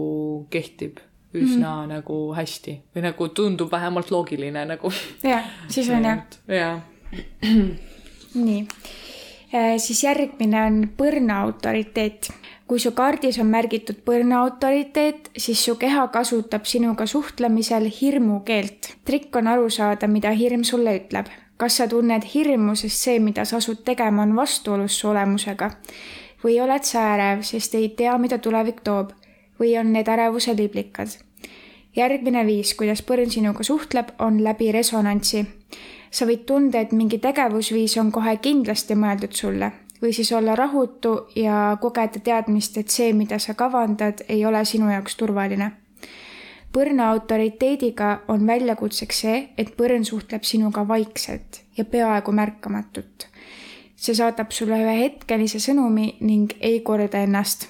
kehtib üsna mm. nagu hästi või nagu tundub vähemalt loogiline nagu. jah, siis on jah. jaa. nii, siis järgmine on põrna autoriteet. kui su kaardis on märgitud põrna autoriteet, siis su keha kasutab sinuga suhtlemisel hirmukeelt. trikk on aru saada, mida hirm sulle ütleb. kas sa tunned hirmu, sest see, mida sa asud tegema, on vastuolus su olemusega või oled sa ärev, sest ei tea, mida tulevik toob või on need ärevuse liblikad järgmine viis, kuidas põrn sinuga suhtleb, on läbi resonantsi sa võid tunda, et mingi tegevusviis on kohe kindlasti mõeldud sulle või siis olla rahutu ja kogeda teadmist, et see, mida sa kavandad, ei ole sinu jaoks turvaline. põrna autoriteediga on väljakutseks see, et põrn suhtleb sinuga vaikselt ja peaaegu märkamatult. see saadab sulle ühe hetkelise sõnumi ning ei korda ennast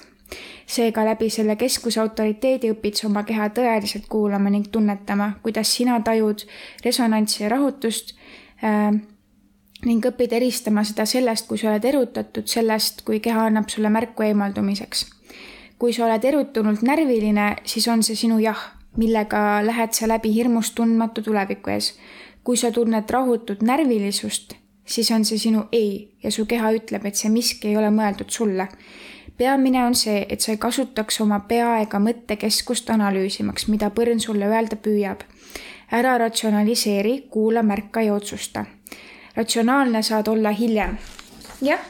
seega läbi selle keskuse autoriteedi õpid sa oma keha tõeliselt kuulama ning tunnetama, kuidas sina tajud resonantsi ja rahutust äh, ning õpid eristama seda sellest, kui sa oled erutatud, sellest, kui keha annab sulle märku eemaldumiseks. kui sa oled erutunult närviline, siis on see sinu jah, millega lähed sa läbi hirmust tundmatu tuleviku ees. kui sa tunned rahutut närvilisust, siis on see sinu ei ja su keha ütleb, et see miski ei ole mõeldud sulle. Peamine on see, et sa ei kasutaks oma pea ega mõttekeskust analüüsimaks, mida põrn sulle öelda püüab. ära ratsionaliseeri, kuula, märka ja otsusta. ratsionaalne saad olla hiljem. jah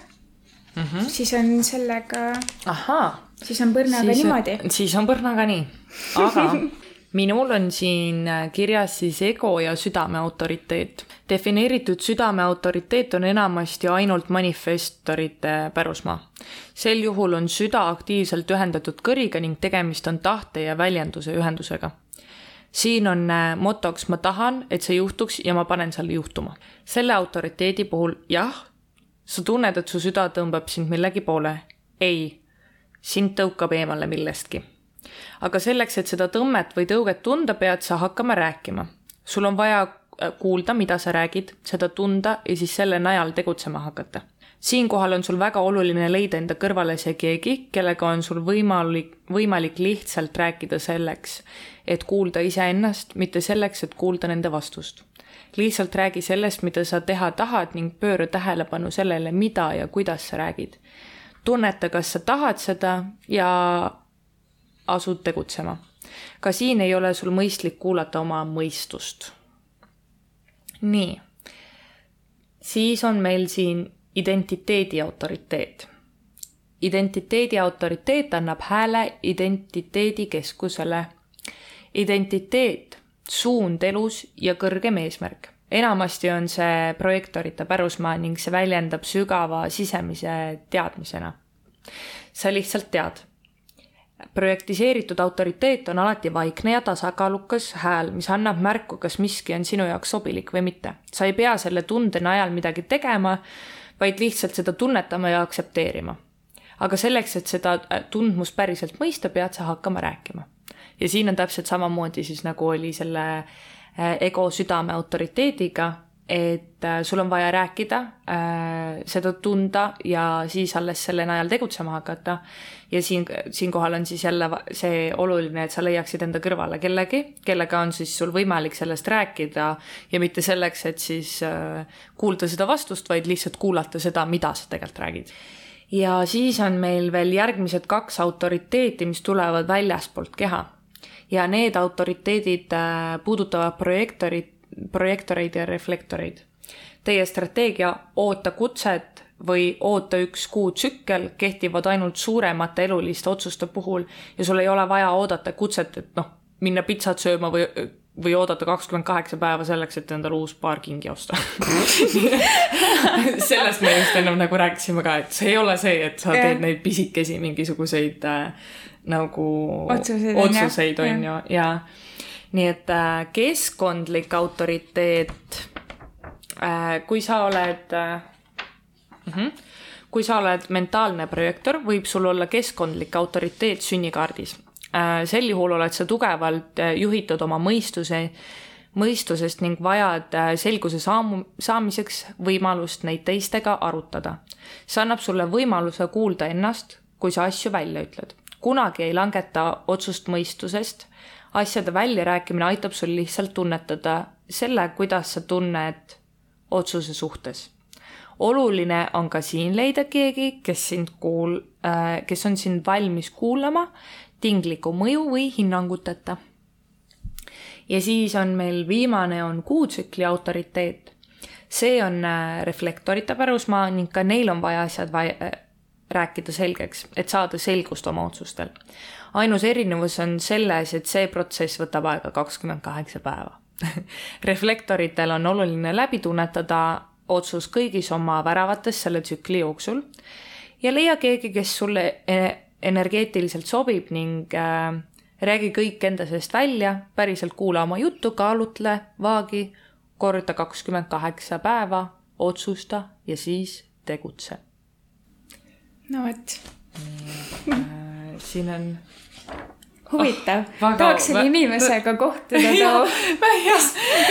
mm, -hmm. siis on sellega. ahhaa. siis on põrnaga siis, niimoodi. siis on põrnaga nii, aga minul on siin kirjas siis ego ja südame autoriteet. defineeritud südame autoriteet on enamasti ainult manifestorite pärusmaa. sel juhul on süda aktiivselt ühendatud kõriga ning tegemist on tahte ja väljenduse ühendusega. siin on äh, motoks ma tahan, et see juhtuks ja ma panen selle juhtuma. selle autoriteedi puhul jah, sa tunned, et su süda tõmbab sind millegi poole. ei, sind tõukab eemale millestki aga selleks, et seda tõmmet või tõuget tunda, pead sa hakkama rääkima. sul on vaja äh, kuulda, mida sa räägid, seda tunda ja siis selle najal tegutsema hakata. siinkohal on sul väga oluline leida enda kõrvale see keegi, kellega on sul võimalik, võimalik lihtsalt rääkida selleks, et kuulda iseennast, mitte selleks, et kuulda nende vastust lihtsalt räägi sellest, mida sa teha tahad ning pööra tähelepanu sellele, mida ja kuidas sa räägid. tunneta, kas sa tahad seda ja asud tegutsema. ka siin ei ole sul mõistlik kuulata oma mõistust. nii, siis on meil siin identiteedi autoriteet. identiteedi autoriteet annab hääle identiteedikeskusele. identiteet, suund elus ja kõrgem eesmärk enamasti on see projektorite pärusmaa ning see väljendab sügava sisemise teadmisena. sa lihtsalt tead projektiseeritud autoriteet on alati vaikne ja tasakaalukas hääl, mis annab märku, kas miski on sinu jaoks sobilik või mitte. sa ei pea selle tunde najal midagi tegema, vaid lihtsalt seda tunnetama ja aktsepteerima. aga selleks, et seda äh, tundmust päriselt mõista, pead sa hakkama rääkima. ja siin on täpselt samamoodi siis nagu oli selle äh, ego südame autoriteediga, et äh, sul on vaja rääkida äh,, seda tunda ja siis alles selle najal tegutsema hakata. ja siin, siinkohal on siis jälle see oluline, et sa leiaksid enda kõrvale kellegi, kellega on siis sul võimalik sellest rääkida ja mitte selleks, et siis äh, kuulda seda vastust, vaid lihtsalt kuulata seda, mida sa tegelikult räägid ja siis on meil veel järgmised kaks autoriteeti, mis tulevad väljaspoolt keha. ja need autoriteedid puudutavad projektorit projektoreid ja reflektoreid. Teie strateegia oota kutset või oota üks kuu tsükkel kehtivad ainult suuremate eluliste otsuste puhul ja sul ei ole vaja oodata kutset, et noh, minna pitsat sööma või, või oodata kakskümmend kaheksa päeva selleks, et endale uus paar kingi osta. Sellest me just ennem nagu rääkisime ka, et see ei ole see, et sa teed neid pisikesi mingisuguseid äh, nagu otsuseid, otsuseid on ju, ja, ja nii et äh, keskkondlik autoriteet, äh, kui sa oled mm, -hmm, kui sa oled mentaalne projektor, võib sul olla keskkondlik autoriteet sünnikaardis. Sel juhul oled sa tugevalt juhitud oma mõistuse, mõistusest ning vajad selguse saamu, saamiseks võimalust neid teistega arutada. see annab sulle võimaluse kuulda ennast, kui sa asju välja ütled. kunagi ei langeta otsust mõistusest asjade väljarääkimine aitab sul lihtsalt tunnetada selle, kuidas sa tunned otsuse suhtes. oluline on ka siin leida keegi, kes sind kuul- äh,, kes on sind valmis kuulama tingliku mõju või hinnanguteta. ja siis on meil viimane, on kuutsükli autoriteet. see on äh, reflektorite pärusmaa ning ka neil on vaja asjad vaja, äh, rääkida selgeks, et saada selgust oma otsustel ainus erinevus on selles, et see protsess võtab aega kakskümmend kaheksa päeva reflektoritel on oluline läbi tunnetada otsus kõigis oma väravates selle tsükli jooksul ja leia keegi, kes sulle e-, energeetiliselt sobib ning äh, räägi kõik enda seest välja, päriselt kuula oma juttu, kaalutle, vaagi, korda kakskümmend kaheksa päeva, otsusta ja siis tegutse. no vot äh, siin on huvitav oh,, tahaks selle inimesega kohtuda too. jah,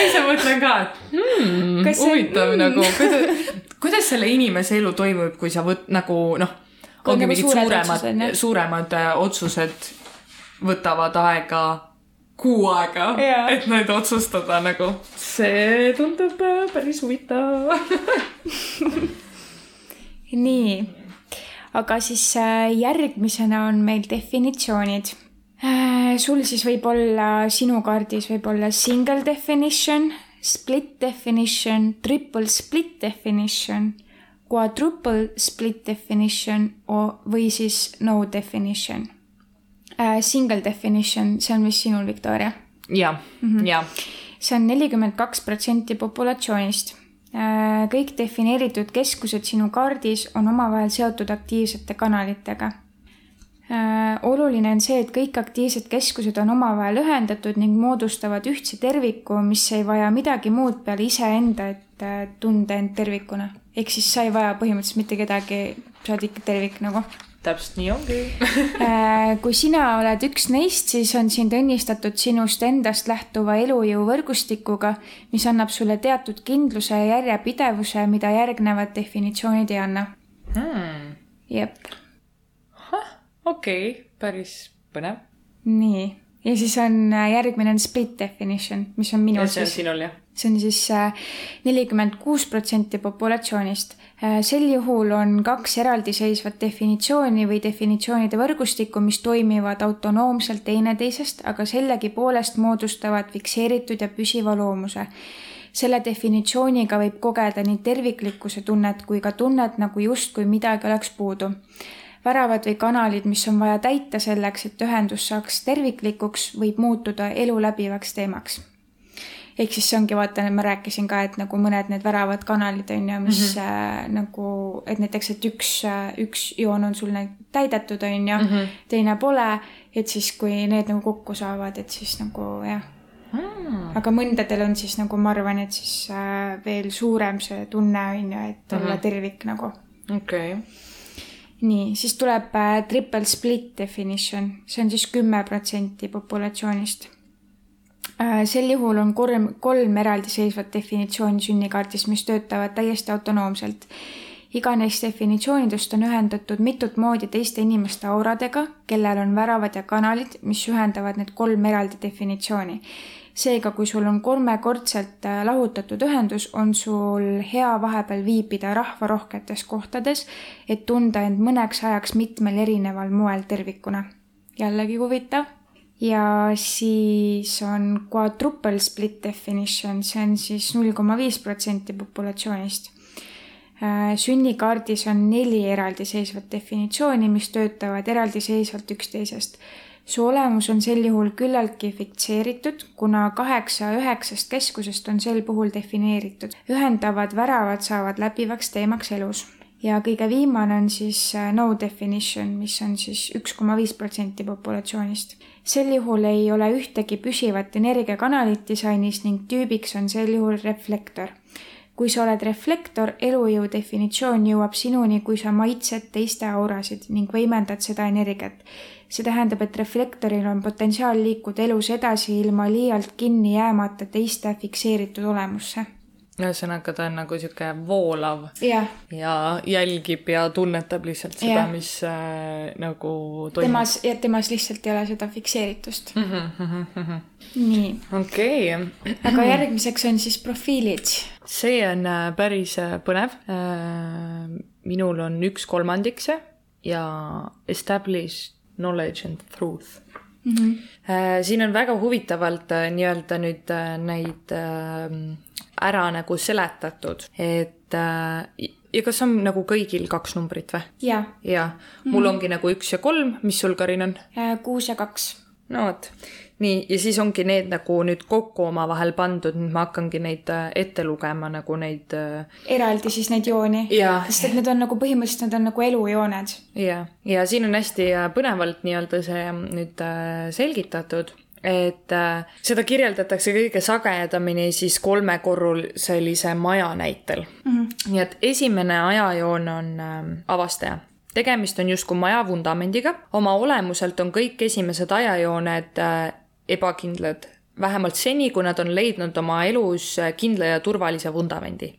ise mõtlen ka, et hmm, huvitav mm. nagu, kuidas, kuidas selle inimese elu toimub, kui sa võt- nagu noh, ongi mingid suuremad, suuremad äh, otsused võtavad aega kuu aega et neid otsustada nagu. see tundub äh, päris huvitav. nii, aga siis äh, järgmisena on meil definitsioonid. sul siis võib olla, sinu kaardis võib olla single definition, split definition, triple split definition, quadruple split definition või siis no definition. Single definition, see on vist sinul, Victoria jah, jah. see on nelikümmend kaks protsenti populatsioonist. Kõik defineeritud keskused sinu kaardis on omavahel seotud aktiivsete kanalitega. oluline on see, et kõik aktiivsed keskused on omavahel ühendatud ning moodustavad ühtse terviku, mis ei vaja midagi muud peale iseenda, et äh, tunda end tervikuna. ehk siis sa ei vaja põhimõtteliselt mitte kedagi, sa oled ikka tervik nagu täpselt nii ongi. Äh, kui sina oled üks neist, siis on sind õnnistatud sinust endast lähtuva elujõu võrgustikuga, mis annab sulle teatud kindluse ja järjepidevuse, mida järgnevad definitsioonid ei anna. Hmm. jep, okei okay,, päris põnev. nii. ja siis on äh, järgmine on split definition, mis on minul see on siis, sinul jah? see on siis nelikümmend kuus protsenti populatsioonist. Sel juhul on kaks eraldiseisvat definitsiooni või definitsioonide võrgustikku, mis toimivad autonoomselt teineteisest, aga sellegipoolest moodustavad fikseeritud ja püsiva loomuse. selle definitsiooniga võib kogeda nii terviklikkuse tunnet kui ka tunnet, nagu justkui midagi oleks puudu väravad või kanalid, mis on vaja täita selleks, et ühendus saaks terviklikuks, võib muutuda elu läbivaks teemaks ehk siis see ongi, vaata, ma rääkisin ka, et nagu mõned need väravad kanalid on ju, mis mm -hmm. äh, nagu, et näiteks, et üks äh,, üks joon on sul täidetud, on ju mm, -hmm. teine pole, et siis, kui need nagu kokku saavad, et siis nagu jah Hmm. aga mõndadel on siis nagu ma arvan, et siis äh, veel suurem see tunne on ju, et olla mm -hmm. tervik nagu. okei. nii, siis tuleb äh, triple split definition, see on siis kümme protsenti populatsioonist. Sel juhul on kolm, kolm eraldiseisvat definitsiooni sünnikaardis, mis töötavad täiesti autonoomselt. iga neist definitsioonidest on ühendatud mitut moodi teiste inimeste auradega, kellel on väravad ja kanalid, mis ühendavad need kolm eraldi definitsiooni seega, kui sul on kolmekordselt äh, lahutatud ühendus, on sul hea vahepeal viibida rahvarohketes kohtades, et tunda end mõneks ajaks mitmel erineval moel tervikuna. jällegi huvitav. Ja siis on quadruple split definition, see on siis null koma viis protsenti populatsioonist. sünnikaardis on neli eraldiseisvat definitsiooni, mis töötavad eraldiseisvalt üksteisest su olemus on sel juhul küllaltki fikseeritud, kuna kaheksa üheksast keskusest on sel puhul defineeritud. ühendavad väravad saavad läbivaks teemaks elus ja kõige viimane on siis äh, no definition, mis on siis üks koma viis protsenti populatsioonist. Sel juhul ei ole ühtegi püsivat energiakanalit disainis ning tüübiks on sel juhul reflektor kui sa oled reflektor, elujõu definitsioon jõuab sinuni, kui sa maitsed teiste aurasid ning võimendad seda energiat. see tähendab, et reflektoril on potentsiaal liikuda elus edasi ilma liialt kinni jäämata teiste fikseeritud olemusse. ühesõnaga, ta on nagu sihuke voolav jah, ja jälgib ja tunnetab lihtsalt seda Jah. mis äh, nagu toimub. temas, ja temas lihtsalt ei ole seda fikseeritust. Mhm, nii, okei, aga järgmiseks on siis profiilid. see on äh, päris äh, põnev. minul on üks kolmandik see ja established knowledge and truth mm. -hmm. siin on väga huvitavalt äh, nii-öelda nüüd äh, neid äh, ära nagu seletatud, et äh, ja kas on nagu kõigil kaks numbrit või? ja jaa, mul ongi nagu üks ja kolm, mis sul, Karin, on? äh, kuus ja kaks. no vot, nii, ja siis ongi need nagu nüüd kokku omavahel pandud, nüüd ma hakkangi neid äh, ette lugema nagu neid äh, eraldi siis neid jooni. Jaa. sest et need on nagu põhimõtteliselt, need on nagu elujooned. ja, ja siin on hästi põnevalt nii-öelda see nüüd äh, selgitatud, et äh, seda kirjeldatakse kõige sagedamini siis kolmekorruselise maja näitel mm. -hmm. nii et esimene ajajoon on äh, avastaja tegemist on justkui maja vundamendiga, oma olemuselt on kõik esimesed ajajooned äh, ebakindlad, vähemalt seni, kui nad on leidnud oma elus äh, kindla ja turvalise vundamendi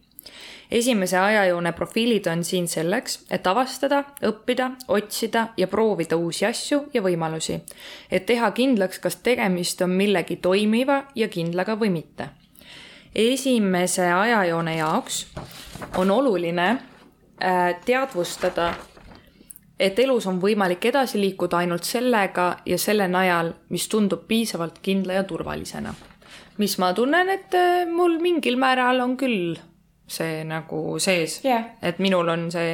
esimese ajajoone profiilid on siin selleks, et avastada, õppida, otsida ja proovida uusi asju ja võimalusi. et teha kindlaks, kas tegemist on millegi toimiva ja kindlaga või mitte. esimese ajajoone jaoks on oluline äh, teadvustada, et elus on võimalik edasi liikuda ainult sellega ja selle najal, mis tundub piisavalt kindla ja turvalisena. mis ma tunnen, et äh, mul mingil määral on küll see nagu sees yeah.. et minul on see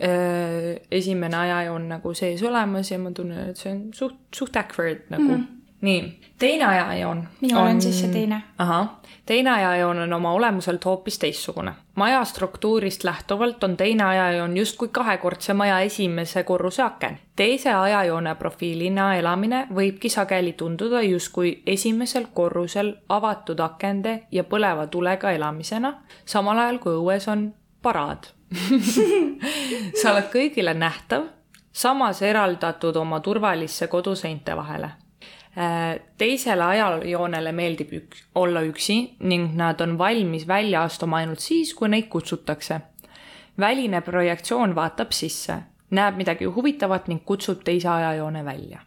äh, esimene ajajoon nagu sees olemas ja ma tunnen, et see on suht, suht awkward nagu mm. -hmm. Nii, teine ajajoon. minul on, on siis see teine. ahah, teine ajajoon on oma olemuselt hoopis teistsugune. maja struktuurist lähtuvalt on teine ajajoon justkui kahekordse maja esimese korruse aken. teise ajajoone profiilina elamine võibki sageli tunduda justkui esimesel korrusel avatud akende ja põleva tulega elamisena, samal ajal kui õues on paraad sa oled kõigile nähtav, samas eraldatud oma turvalisse koduseinte vahele teisele ajajoonele meeldib üks, olla üksi ning nad on valmis välja astuma ainult siis, kui neid kutsutakse. väline projektsioon vaatab sisse, näeb midagi huvitavat ning kutsub teise ajajoone välja.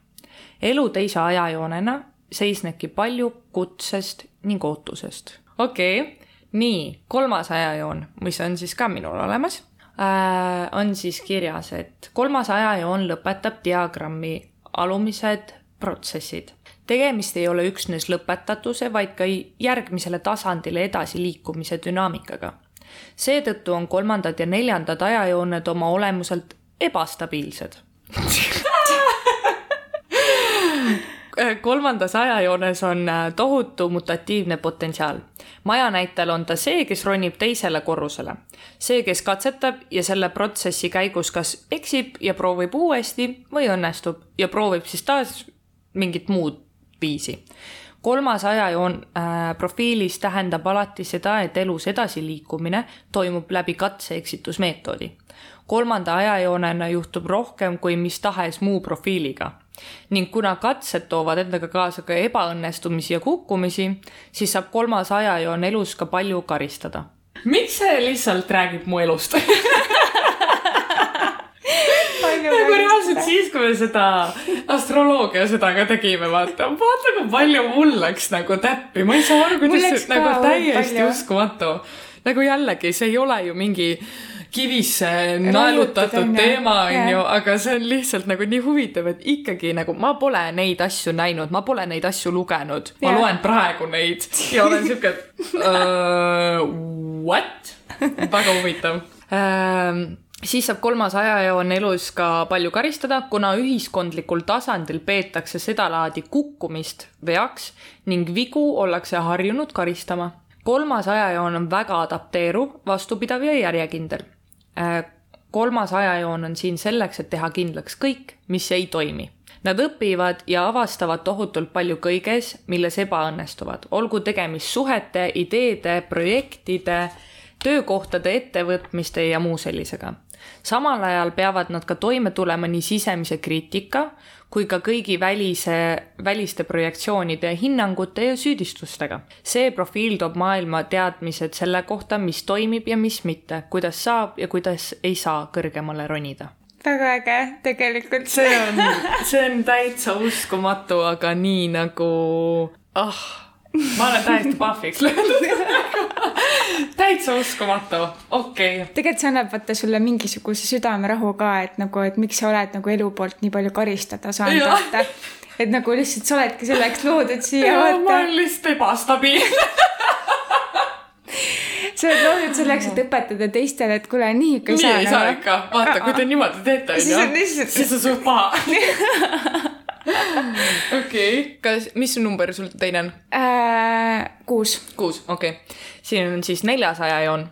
elu teise ajajoonena seisnebki palju kutsest ning ootusest. okei okay., nii, kolmas ajajoon, mis on siis ka minul olemas äh,, on siis kirjas, et kolmas ajajoon lõpetab diagrammi alumised protsessid. Tegemist ei ole üksnes lõpetatuse, vaid ka järgmisele tasandile edasiliikumise dünaamikaga. seetõttu on kolmandad ja neljandad ajajooned oma olemuselt ebastabiilsed kolmandas ajajoones on äh, tohutu mutatiivne potentsiaal. maja näitel on ta see, kes ronib teisele korrusele. see, kes katsetab ja selle protsessi käigus kas eksib ja proovib uuesti või õnnestub ja proovib siis taas mingit muud viisi. kolmas ajajoon äh, profiilis tähendab alati seda, et elus edasiliikumine toimub läbi katse-eksitusmeetodi. kolmanda ajajoonena juhtub rohkem kui mis tahes muu profiiliga ning kuna katsed toovad endaga kaasa ka ebaõnnestumisi ja kukkumisi, siis saab kolmas ajajoon elus ka palju karistada. miks see lihtsalt räägib mu elust nagu reaalselt siis, kui me seda astroloogia seda ka tegime, vaata, vaata kui palju mul läks nagu täppi, ma ei saa aru, kuidas nagu täiesti uskumatu. nagu jällegi, see ei ole ju mingi kivisse naelutatud teema, onju, aga see on lihtsalt nagu nii huvitav, et ikkagi nagu ma pole neid asju näinud, ma pole neid asju lugenud, ma yeah. loen praegu neid ja olen siuke uh, what? väga huvitav. Uh, siis saab kolmas ajajoon elus ka palju karistada, kuna ühiskondlikul tasandil peetakse sedalaadi kukkumist veaks ning vigu ollakse harjunud karistama. kolmas ajajoon on väga adapteeruv, vastupidav ja järjekindel. Äh, kolmas ajajoon on siin selleks, et teha kindlaks kõik, mis ei toimi. Nad õpivad ja avastavad tohutult palju kõiges, milles ebaõnnestuvad, olgu tegemist suhete, ideede, projektide, töökohtade, ettevõtmiste ja muu sellisega samal ajal peavad nad ka toime tulema nii sisemise kriitika kui ka kõigi välise, väliste projektsioonide, hinnangute ja süüdistustega. see profiil toob maailma teadmised selle kohta, mis toimib ja mis mitte, kuidas saab ja kuidas ei saa kõrgemale ronida väga äge, tegelikult. see on, see on täitsa uskumatu, aga nii nagu, ah oh ma olen täiesti pahviks löödud täitsa uskumatu, okei. Okay.. tegelikult see annab vaata sulle mingisuguse südamerahu ka, et nagu, et miks sa oled nagu elu poolt nii palju karistada saanud, vaata. et nagu lihtsalt sa oledki selleks loodud siia, ma olen lihtsalt ebastabiilne. Sa oled loodud selleks, et õpetada teistele, et kuule, nii ikka ei saa. nii ei saa ikka, vaata, kui te niimoodi teete, onju, siis on suht paha okei okay., kas, mis number sul teine on äh,? kuus. kuus, okei okay.. siin on siis neljas ajajoon.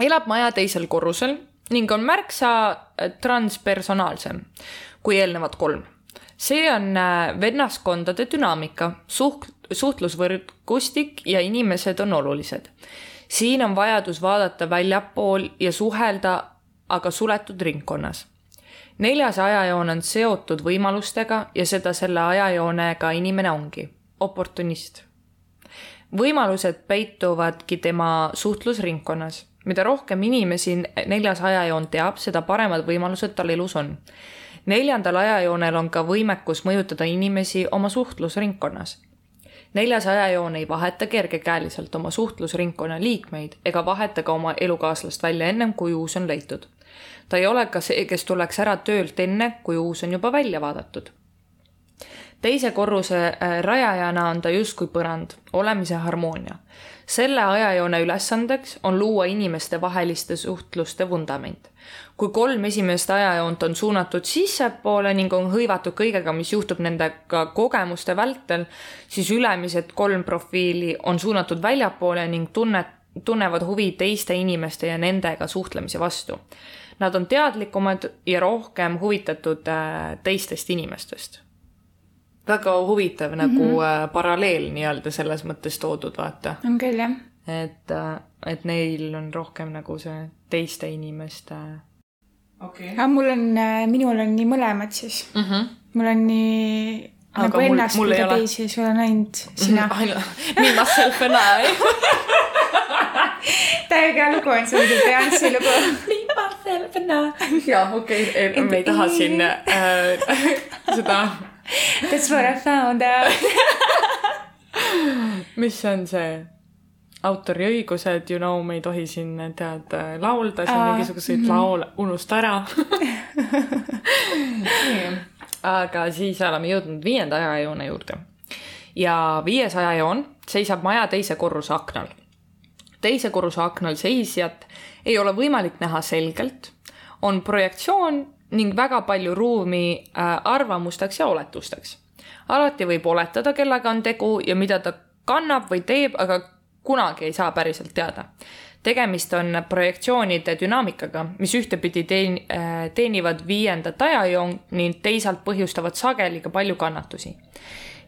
elab maja teisel korrusel ning on märksa äh, transpersonaalsem kui eelnevad kolm. see on äh, vennaskondade dünaamika, suht-, suhtlusvõrgustik ja inimesed on olulised. siin on vajadus vaadata väljapool ja suhelda, aga suletud ringkonnas neljas ajajoon on seotud võimalustega ja seda selle ajajoonega inimene ongi, oportunist. võimalused peituvadki tema suhtlusringkonnas. mida rohkem inimesi neljas ajajoon teab, seda paremad võimalused tal elus on. neljandal ajajoonel on ka võimekus mõjutada inimesi oma suhtlusringkonnas neljas ajajoon ei vaheta kergekäeliselt oma suhtlusringkonna liikmeid ega vaheta ka oma elukaaslast välja ennem, kui uus on leitud. Ta ei ole ka see, kes tuleks ära töölt enne, kui uus on juba välja vaadatud. teise korruse äh, rajajana on ta justkui põrand, olemise harmoonia. selle ajajoone ülesandeks on luua inimeste vaheliste suhtluste vundament kui kolm esimest ajajoont on suunatud sissepoole ning on hõivatud kõigega, mis juhtub nendega kogemuste vältel, siis ülemised kolm profiili on suunatud väljapoole ning tunne, tunnevad huvi teiste inimeste ja nendega suhtlemise vastu. Nad on teadlikumad ja rohkem huvitatud äh, teistest inimestest. väga huvitav mm -hmm. nagu mhm. äh, paralleel nii-öelda selles mõttes toodud, vaata. on küll, jah. et, äh, et neil on rohkem nagu see teiste inimeste okay.. aga mul on, äh, minul on nii mõlemad siis mm. -hmm. mul on nii aga nagu mul, ennast kui ka teisi, sul on ainult sina mm. -hmm. Me, myself and I täiega hea lugu on see muidugi, Beyonce'i lugu. I. jah, okei okay., me ei taha siin äh, seda. That's what I found out mis on see? autoriõigused, you know, me ei tohi siin tead laulda siin mingisuguseid mm -hmm. laule, unusta ära aga siis oleme jõudnud viienda ajajoone juurde. ja viies ajajoon seisab maja teise korruse aknal. teise korruse aknal seisjat ei ole võimalik näha selgelt, on projektsioon ning väga palju ruumi äh, arvamusteks ja oletusteks. alati võib oletada, kellega on tegu ja mida ta kannab või teeb, aga kunagi ei saa päriselt teada. tegemist on projektsioonide dünaamikaga, mis ühtepidi teen-, äh, teenivad viiendat ajajoon ning teisalt põhjustavad sageli ka palju kannatusi.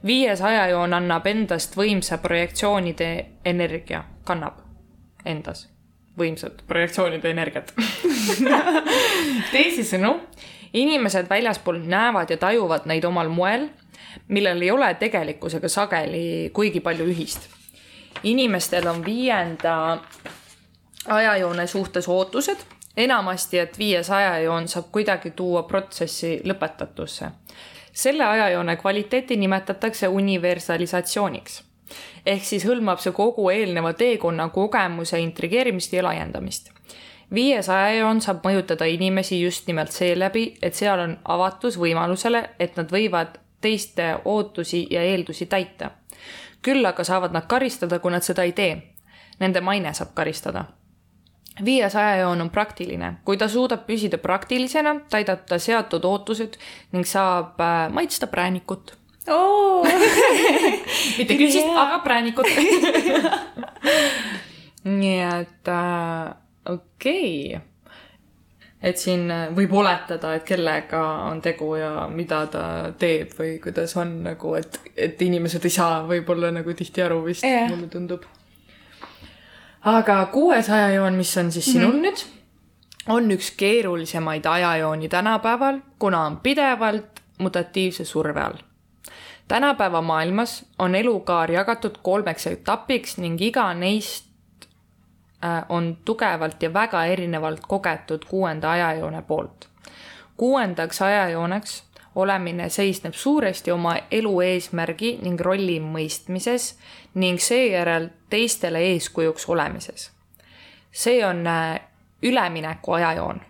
viies ajajoon annab endast võimsa projektsioonide energia, kannab endas võimsat projektsioonide energiat teisisõnu, inimesed väljaspool näevad ja tajuvad neid omal moel, millel ei ole tegelikkusega sageli kuigi palju ühist inimestel on viienda ajajoone suhtes ootused, enamasti, et viies ajajoon saab kuidagi tuua protsessi lõpetatusse. selle ajajoone kvaliteeti nimetatakse universalisatsiooniks. Ehk siis hõlmab see kogu eelneva teekonna kogemuse intrigeerimist ja laiendamist viies ajajoon saab mõjutada inimesi just nimelt seeläbi, et seal on avatus võimalusele, et nad võivad teiste ootusi ja eeldusi täita küll aga saavad nad karistada, kui nad seda ei tee. Nende maine saab karistada. viies ajajoon on praktiline, kui ta suudab püsida praktilisena, täidab ta seatud ootused ning saab äh, maitsta präänikut oh. mitte küüsist yeah., aga präänikut nii et äh, okei okay et siin äh, võib oletada, et kellega on tegu ja mida ta teeb või kuidas on nagu, et, et inimesed ei saa võib-olla nagu tihti aru vist yeah., mulle tundub. aga kuues ajajoon, mis on siis sinul mm -hmm. nüüd, on üks keerulisemaid ajajooni tänapäeval, kuna on pidevalt mutatiivse surve all tänapäeva maailmas on elukaar jagatud kolmeks etapiks ning iga neist Äh, on tugevalt ja väga erinevalt kogetud kuuenda ajajoone poolt. kuuendaks ajajooneks olemine seisneb suuresti oma elu eesmärgi ning rolli mõistmises ning seejärel teistele eeskujuks olemises. see on äh, ülemineku ajajoon.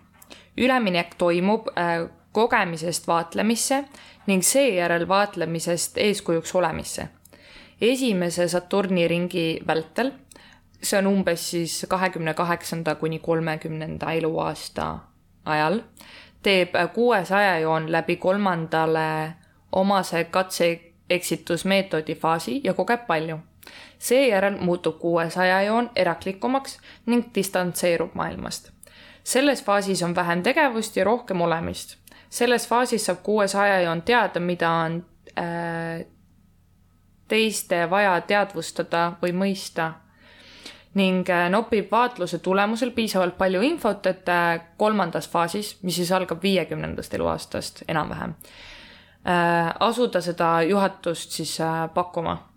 üleminek toimub äh, kogemisest vaatlemisse ning seejärel vaatlemisest eeskujuks olemisse. esimese Saturni ringi vältel see on umbes siis kahekümne kaheksanda kuni kolmekümnenda eluaasta ajal, teeb kuues ajajoon läbi kolmandale omase katse-eksitusmeetodi faasi ja kogeb palju. seejärel muutub kuues ajajoon eraklikumaks ning distantseerub maailmast. selles faasis on vähem tegevust ja rohkem olemist. Selles faasis saab kuues ajajoon teada, mida on äh, teiste vaja teadvustada või mõista ning äh, nopib vaatluse tulemusel piisavalt palju infot, et äh, kolmandas faasis, mis siis algab viiekümnendast eluaastast enam-vähem, äh, asuda seda juhatust siis pakkuma.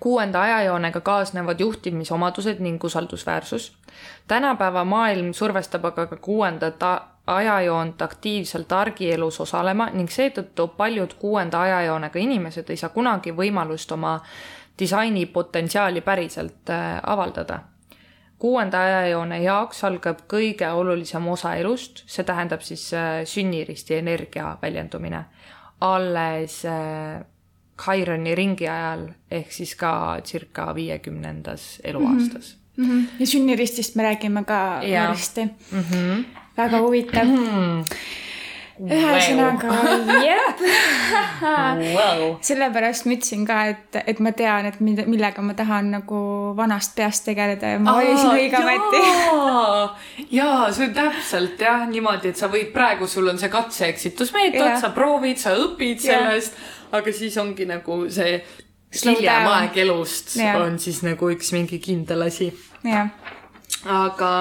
kuuenda ajajoonega kaasnevad juhtimisomadused ning usaldusväärsus. tänapäeva maailm survestab aga ka kuuendat ajajoont aktiivselt argielus osalema ning seetõttu paljud kuuenda ajajoonega inimesed ei saa kunagi võimalust oma disaini potentsiaali päriselt äh, avaldada. kuuenda ajajoone jaoks algab kõige olulisem osa elust, see tähendab siis äh, sünniristi energia väljendumine. alles äh, Chironi ringi ajal ehk siis ka circa viiekümnendas eluaastas mm. -hmm. ja sünniristist me räägime ka varsti mm. -hmm. Väga huvitav mm. -hmm ühesõnaga jep wow. sellepärast ma ütlesin ka, et, et ma tean, et mida, millega ma tahan nagu vanast peast tegeleda ja ma valisin õige ameti. jaa, see on täpselt jah niimoodi, et sa võid praegu, sul on see katse-eksitusmeetod, sa proovid, sa õpid sellest, aga siis ongi nagu see hiljem aeg elust ja. on siis nagu üks mingi kindel asi. aga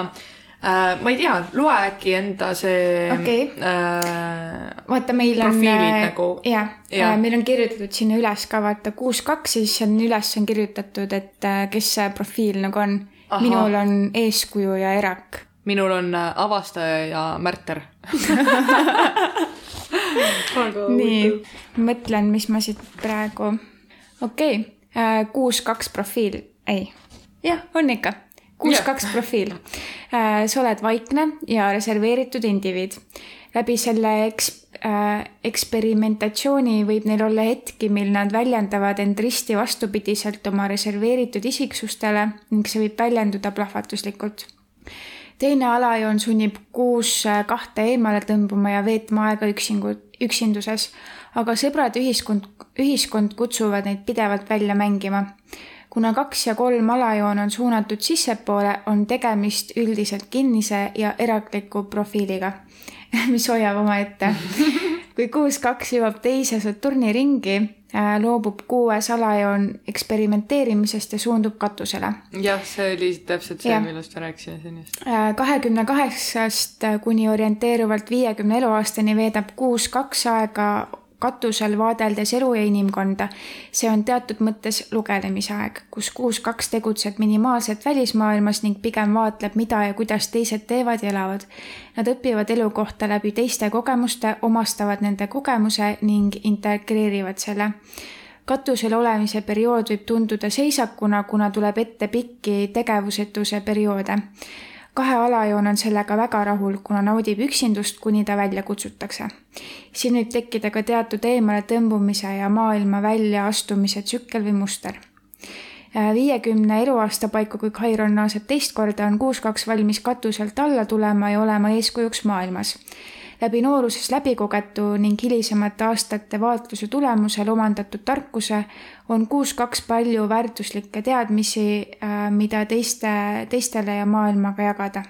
äh, ma ei tea, loe äkki enda see okay. äh, vaata, meil on, äh, nagu... jah ja. äh,, meil on kirjutatud sinna üles ka vaata kuus, kaks ja siis on üles on kirjutatud, et äh, kes see profiil nagu on. minul on eeskuju ja erak. minul on avastaja ja märter nii, mõtlen, mis ma siit praegu, okei okay. äh,, kuus, kaks profiil, ei, jah, on ikka kuus, kaks profiil. Äh, sa oled vaikne ja reserveeritud indiviid. läbi selle eks-, äh, eksperimentatsiooni võib neil olla hetki, mil nad väljendavad end risti vastupidiselt oma reserveeritud isiksustele ning see võib väljenduda plahvatuslikult. teine alajoon sunnib kuus äh, kahte eemale tõmbuma ja veetma aega üksingu, üksinduses, aga sõbrad ühiskond, ühiskond kutsuvad neid pidevalt välja mängima kuna kaks ja kolm alajoon on suunatud sissepoole, on tegemist üldiselt kinnise ja erakliku profiiliga, mis hoiab omaette. kui kuus kaks jõuab teise Saturni ringi, äh, loobub kuues alajoon eksperimenteerimisest ja suundub katusele. jah, see oli täpselt see, millest ma rääkisin siin just. Äh, kahekümne kaheksast kuni orienteeruvalt viiekümne eluaastani veedab kuus kaks aega katusel vaadeldes elu ja inimkonda. see on teatud mõttes lugelemise aeg, kus kuus kaks tegutseb minimaalselt välismaailmas ning pigem vaatleb, mida ja kuidas teised teevad ja elavad. Nad õpivad elu kohta läbi teiste kogemuste, omastavad nende kogemuse ning integreerivad selle katusel olemise periood võib tunduda seisakuna, kuna tuleb ette pikki tegevusetuse perioode kahe alajoon on sellega väga rahul, kuna naudib üksindust, kuni ta välja kutsutakse. siin võib tekkida ka teatud eemale tõmbumise ja maailma väljaastumise tsükkel või muster. viiekümne eluaasta paiku, kui Chiron naaseb teist korda, on kuus kaks valmis katuselt alla tulema ja olema eeskujuks maailmas läbi nooruses läbikogetu ning hilisemate aastate vaatluse tulemusel omandatud tarkuse on kuus kaks palju väärtuslikke teadmisi, äh, mida teiste, teistele ja maailmaga jagada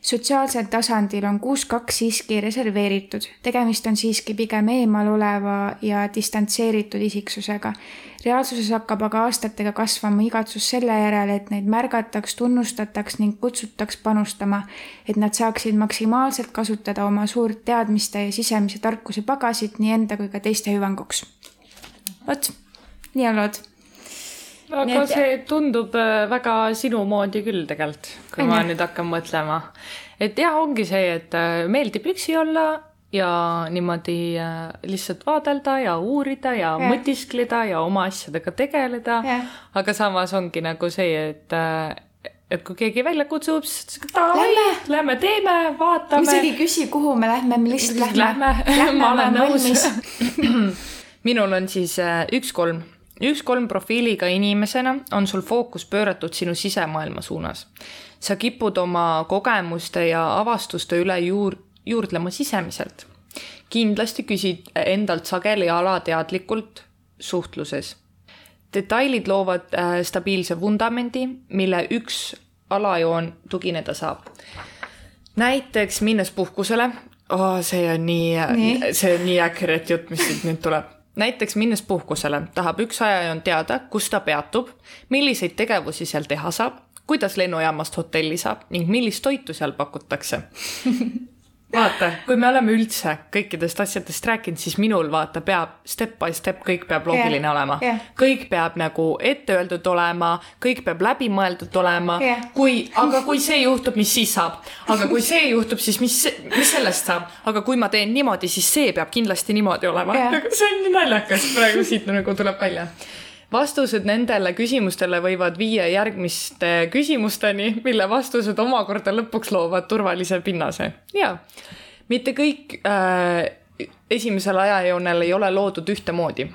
sotsiaalsel tasandil on kuus kaks siiski reserveeritud, tegemist on siiski pigem eemal oleva ja distantseeritud isiksusega. reaalsuses hakkab aga aastatega kasvama igatsus selle järele, et neid märgataks, tunnustataks ning kutsutaks panustama, et nad saaksid maksimaalselt kasutada oma suurt teadmiste ja sisemise tarkuse pagasit nii enda kui ka teiste hüvanguks. vot, nii on lood aga et... see tundub äh, väga sinu moodi küll tegelikult, kui Aine. ma nüüd hakkan mõtlema. et jah, ongi see, et äh, meeldib üksi olla ja niimoodi äh, lihtsalt vaadelda ja uurida ja, ja. mõtiskleda ja oma asjadega tegeleda. aga samas ongi nagu see, et et kui keegi välja kutsub, siis davai, lähme teeme, vaatame. isegi ei küsi, kuhu me lähme, me lihtsalt lähme. lähme, ma olen nõus. minul on siis üks kolm profiiliga inimesena on sul fookus pööratud sinu sisemaailma suunas. sa kipud oma kogemuste ja avastuste üle juur-, juurdlema sisemiselt. kindlasti küsid endalt sageli alateadlikult suhtluses. detailid loovad äh, stabiilse vundamendi, mille üks alajoon tugineda saab. näiteks minnes puhkusele oh,, see on nii, nii., see on nii accurate jutt, mis siit nüüd tuleb näiteks minnes puhkusele tahab üks ajajoon teada, kus ta peatub, milliseid tegevusi seal teha saab, kuidas lennujaamast hotelli saab ning millist toitu seal pakutakse vaata, kui me oleme üldse kõikidest asjadest rääkinud, siis minul vaata peab step by step, kõik peab loogiline Jah, olema jah.. kõik peab nagu ette öeldud olema, kõik peab läbimõeldud olema Jah. kui, aga kui see juhtub, mis siis saab? aga kui see juhtub, siis mis, mis sellest saab? aga kui ma teen niimoodi, siis see peab kindlasti niimoodi olema Jah.. see on nii naljakas, praegu siit nagu tuleb välja vastused nendele küsimustele võivad viia järgmiste küsimusteni, mille vastused omakorda lõpuks loovad turvalise pinnase. ja mitte kõik äh, esimesel ajajoonel ei ole loodud ühtemoodi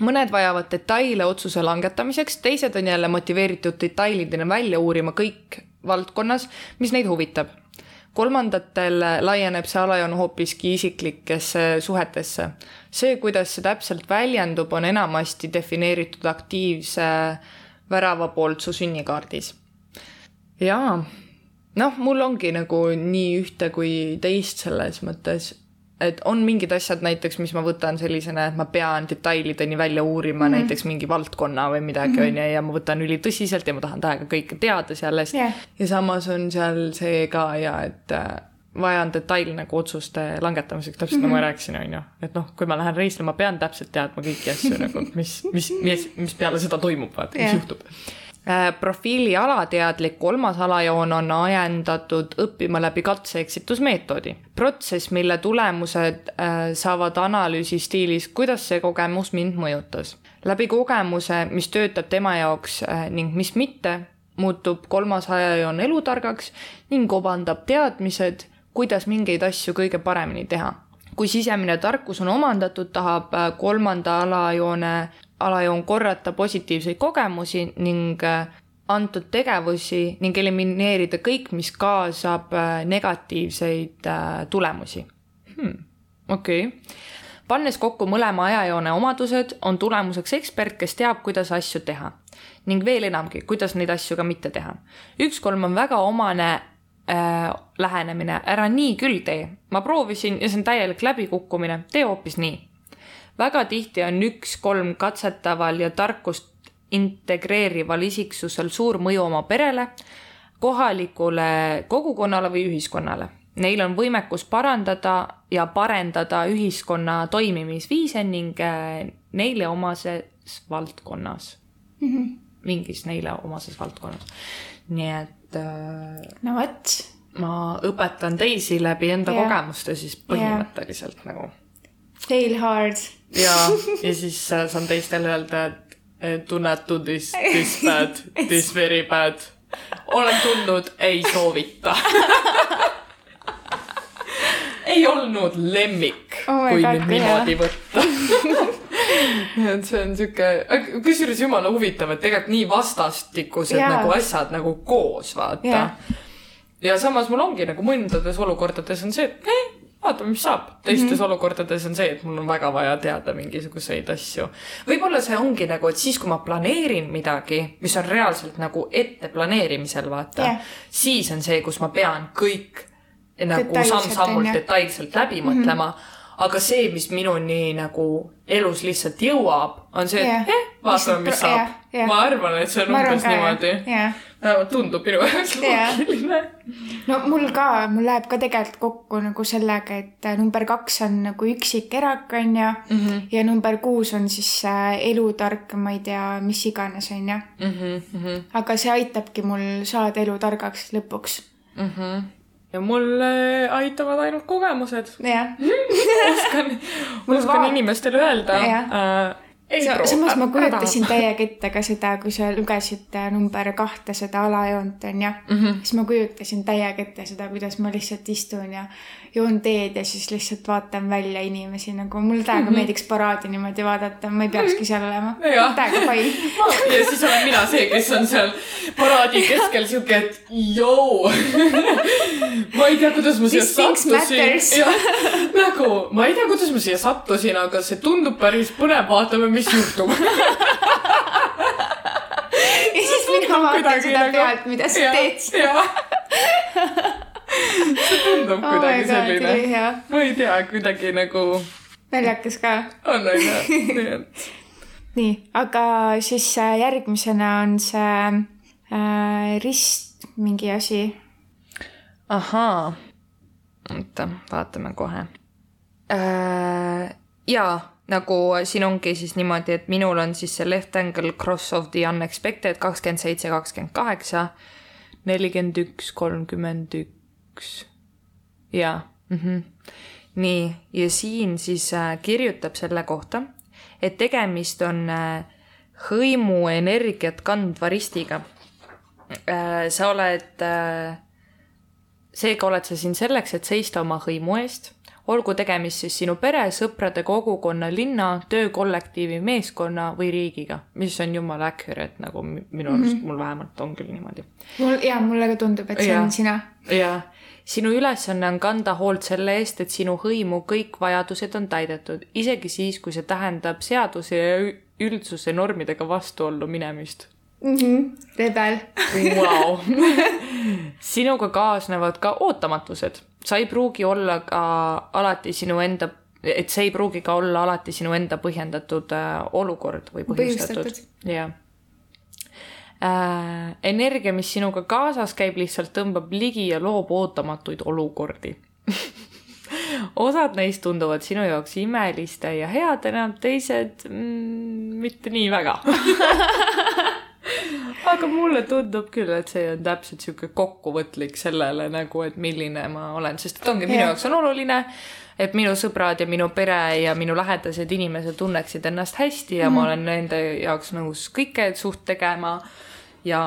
mõned vajavad detaile otsuse langetamiseks, teised on jälle motiveeritud detailidena välja uurima kõik valdkonnas, mis neid huvitab. Kolmandatel laieneb see alajoon hoopiski isiklikesse suhetesse. see, kuidas see täpselt väljendub, on enamasti defineeritud aktiivse värava poolt su sünnikaardis. jaa, noh, mul ongi nagu nii ühte kui teist selles mõttes et on mingid asjad näiteks, mis ma võtan sellisena, et ma pean detailideni välja uurima mm -hmm. näiteks mingi valdkonna või midagi, onju, ja ma võtan ülitõsiselt ja ma tahan täiega kõike teada sellest Jah. ja samas on seal see ka ja et äh, vaja on detaile nagu otsuste langetamiseks, täpselt mm -hmm. nagu ma rääkisin, onju. et noh, kui ma lähen reisile, ma pean täpselt teadma kõiki asju nagu, mis, mis, mis, mis peale seda toimub, vaata, mis Jah. juhtub. Profiili alateadlik kolmas alajoon on ajendatud õppima läbi katse-eksitusmeetodi. protsess, mille tulemused äh, saavad analüüsi stiilis, kuidas see kogemus mind mõjutas. läbi kogemuse, mis töötab tema jaoks äh, ning mis mitte, muutub kolmas alajoon elutargaks ning omandab teadmised, kuidas mingeid asju kõige paremini teha kui sisemine tarkus on omandatud, tahab äh, kolmanda alajoone, alajoon korrata positiivseid kogemusi ning äh, antud tegevusi ning elimineerida kõik, mis kaasab äh, negatiivseid äh, tulemusi hmm.. okei okay. pannes kokku mõlema ajajoone omadused, on tulemuseks ekspert, kes teab, kuidas asju teha ning veel enamgi, kuidas neid asju ka mitte teha. üks kolm on väga omane äh, lähenemine, ära nii küll tee. ma proovisin ja see on täielik läbikukkumine, tee hoopis nii. Väga tihti on üks-kolm katsetaval ja tarkust integreerival isiksusel suur mõju oma perele, kohalikule kogukonnale või ühiskonnale. Neil on võimekus parandada ja parendada ühiskonna toimimisviise ning äh, neile omases valdkonnas mm. -hmm. mingis neile omases valdkonnas. nii et äh, no vot, ma õpetan teisi läbi enda Jah. kogemuste siis põhimõtteliselt nagu fail hard. ja, ja siis saan teistele öelda, et do not do this, this bad, this very bad. olen tundnud, ei soovita. ei olnud lemmik Oh kui God, nüüd niimoodi võtta. et see on sihuke, kusjuures jumala huvitav, et tegelikult nii vastastikused Jaa. nagu asjad nagu koos, vaata Jaa. ja samas mul ongi nagu mõndades olukordades on see, et eh, vaatame, mis saab. teistes mm -hmm. olukordades on see, et mul on väga vaja teada mingisuguseid asju. võib-olla see ongi nagu, et siis, kui ma planeerin midagi, mis on reaalselt nagu ette planeerimisel, vaata Jah. siis on see, kus ma pean kõik nagu samm-sammult detailselt läbi mõtlema mm. -hmm. Aga see, mis minuni nagu elus lihtsalt jõuab, on see, et eh, vaatame, mis saab jah,. jah. ma arvan, et see on umbes niimoodi jah. vähemalt tundub minu jaoks loogiline no mul ka, mul läheb ka tegelikult kokku nagu sellega, et äh, number kaks on nagu üksik erak, on ju mm, -hmm. ja number kuus on siis äh, elutark, ma ei tea, mis iganes, on ju. mm -hmm. aga see aitabki mul saada elutargaks lõpuks. mm. -hmm. Ja mul aitavad ainult kogemused. jah, oskan, oskan va- inimestele öelda äh,. samas ma kujutasin täiega ette ka seda, kui sa lugesid äh, number kahte, seda alajoont, on ju mm. -hmm. siis ma kujutasin täiega ette seda, kuidas ma lihtsalt istun ja joon teed ja siis lihtsalt vaatan välja inimesi nagu, mulle täiega mm -hmm. meeldiks paraadi niimoodi vaadata, ma ei peakski seal olema. Jah. täiega fine. ja siis olen mina see, kes on seal paraadi keskel siuke, et joo. ma ei tea, kuidas ma siia sattusin nagu ma ei tea, kuidas ma siia sattusin, aga see tundub päris põnev, vaatame, mis juhtub. ja siis mina vaatan seda pealt, mida sa teed. See tundub Oh kuidagi God, selline ma ei tea, kuidagi nagu naljakas ka. on onju, nii et nii, aga siis äh, järgmisena on see äh, rist mingi asi. ahaa oota, vaatame kohe äh,. jaa, nagu siin ongi siis niimoodi, et minul on siis see left angle cross of the unexpected kakskümmend seitse, kakskümmend kaheksa, nelikümmend üks, kolmkümmend üks. Jaa mm. -hmm. nii, ja siin siis äh, kirjutab selle kohta, et tegemist on äh, hõimuenergiat kandva ristiga äh,. sa oled seega oled sa siin selleks, et seista oma hõimu eest, olgu tegemist siis sinu pere, sõprade, kogukonna, linna, töökollektiivi, meeskonna või riigiga, mis on jumala accurate nagu mi- minu arust mm, -hmm. mul vähemalt on küll niimoodi. mul ja mulle ka tundub, et see Jaa. on sina. ja sinu ülesanne on kanda hoolt selle eest, et sinu hõimu kõik vajadused on täidetud, isegi siis, kui see tähendab seaduse ja üldsuse normidega vastuollu minemist rebel. wow.. sinuga kaasnevad ka ootamatused, sa ei pruugi olla ka alati sinu enda, et see ei pruugi ka olla alati sinu enda põhjendatud äh, olukord või põhjustatud, Põhjustatud. jah äh,. energia, mis sinuga kaasas käib, lihtsalt tõmbab ligi ja loob ootamatuid olukordi osad neist tunduvad sinu jaoks imeliste ja headena, teised mm, mitte nii väga aga mulle tundub küll, et see on täpselt sihuke kokkuvõtlik sellele nagu, et milline ma olen, sest et ongi minu jaoks on oluline, et minu sõbrad ja minu pere ja minu lähedased inimesed tunneksid ennast hästi ja mm -hmm. ma olen nende jaoks nõus kõike suht tegema. ja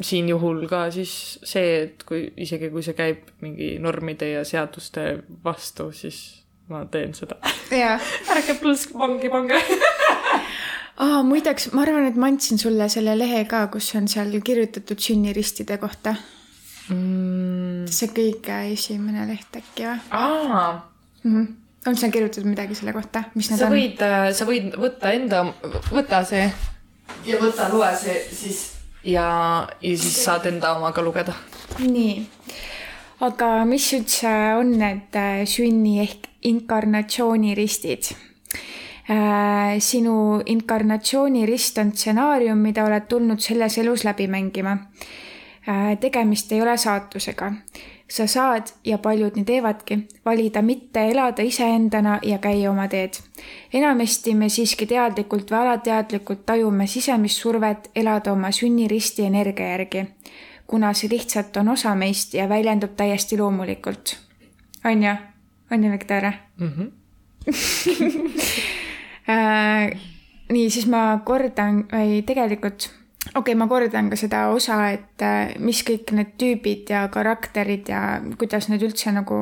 siin juhul ka siis see, et kui isegi kui see käib mingi normide ja seaduste vastu, siis ma teen seda. ärge pluss vangi pange. aa, muideks, ma arvan, et ma andsin sulle selle lehe ka, kus on seal kirjutatud sünniristide kohta. Mm. see kõige esimene leht äkki või aa mm? -hmm. on seal kirjutatud midagi selle kohta, mis need sa on? võid, sa võid võtta enda, võta see ja võta, loe see siis ja, ja siis saad enda oma ka lugeda. nii, aga mis üldse on need äh, sünni ehk inkarnatsiooniristid? Sinu inkarnatsioonirist on stsenaarium, mida oled tulnud selles elus läbi mängima. tegemist ei ole saatusega. sa saad ja paljud nii teevadki, valida mitte elada iseendana ja käia oma teed. enamasti me siiski teadlikult või alateadlikult tajume sisemist survet elada oma sünniristi energia järgi kuna see lihtsalt on osa meist ja väljendub täiesti loomulikult. on ju? on ju, Viktoria mm. -hmm. äh,? nii, siis ma kordan või tegelikult, okei okay,, ma kordan ka seda osa, et äh, mis kõik need tüübid ja karakterid ja kuidas need üldse nagu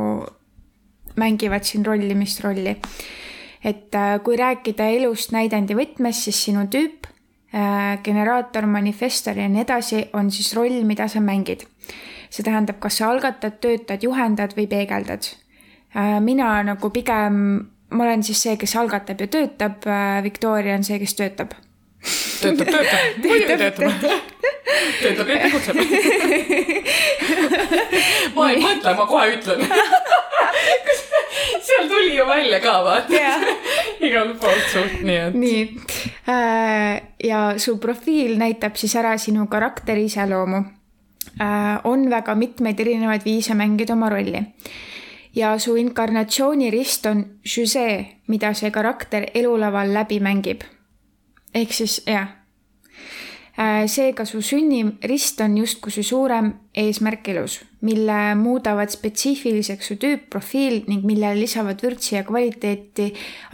mängivad siin rollimist rolli. et äh, kui rääkida elust näidendi võtmes, siis sinu tüüp generaator, manifestor ja nii edasi on siis roll, mida sa mängid. see tähendab, kas sa algatad, töötad, juhendad või peegeldad. mina nagu pigem, ma olen siis see, kes algatab ja töötab, Victoria on see, kes töötab. töötab, töötab, muidugi töötab. töötab ja tegutseb. ma ei mõtle, ma kohe ütlen. seal tuli ju välja ka vaata. igalt poolt suht, nii et. nii, ja su profiil näitab siis ära sinu karakteri iseloomu. on väga mitmeid erinevaid viise mängida oma rolli ja su inkarnatsioonirist on žüsee, mida see karakter elulaval läbi mängib. ehk siis jah, seega su sünnirist on justkui su suurem eesmärk elus, mille muudavad spetsiifiliseks su tüüp, profiil ning millele lisavad vürtsi ja kvaliteeti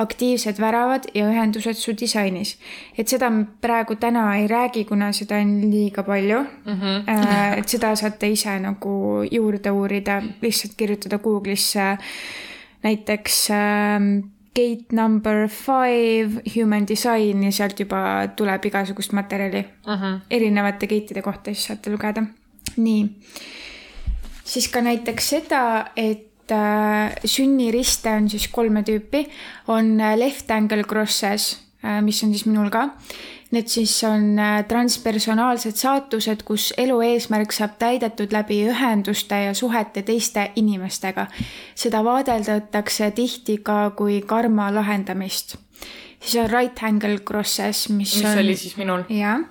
aktiivsed väravad ja ühendused su disainis. et seda me praegu täna ei räägi, kuna seda on liiga palju mm. -hmm. et seda saate ise nagu juurde uurida, lihtsalt kirjutada Google'isse näiteks äh, gate number five human design ja sealt juba tuleb igasugust materjali uh. -huh. erinevate gate'ide kohta siis saate lugeda. nii, siis ka näiteks seda, et äh, sünniriste on siis kolme tüüpi, on äh, left angle crosses äh,, mis on siis minul ka. Need siis on äh, transpersonaalsed saatused, kus elu eesmärk saab täidetud läbi ühenduste ja suhete teiste inimestega. seda vaadeldatakse tihti ka kui karma lahendamist. siis on right angle crosses, mis, mis on oli siis minul? jah,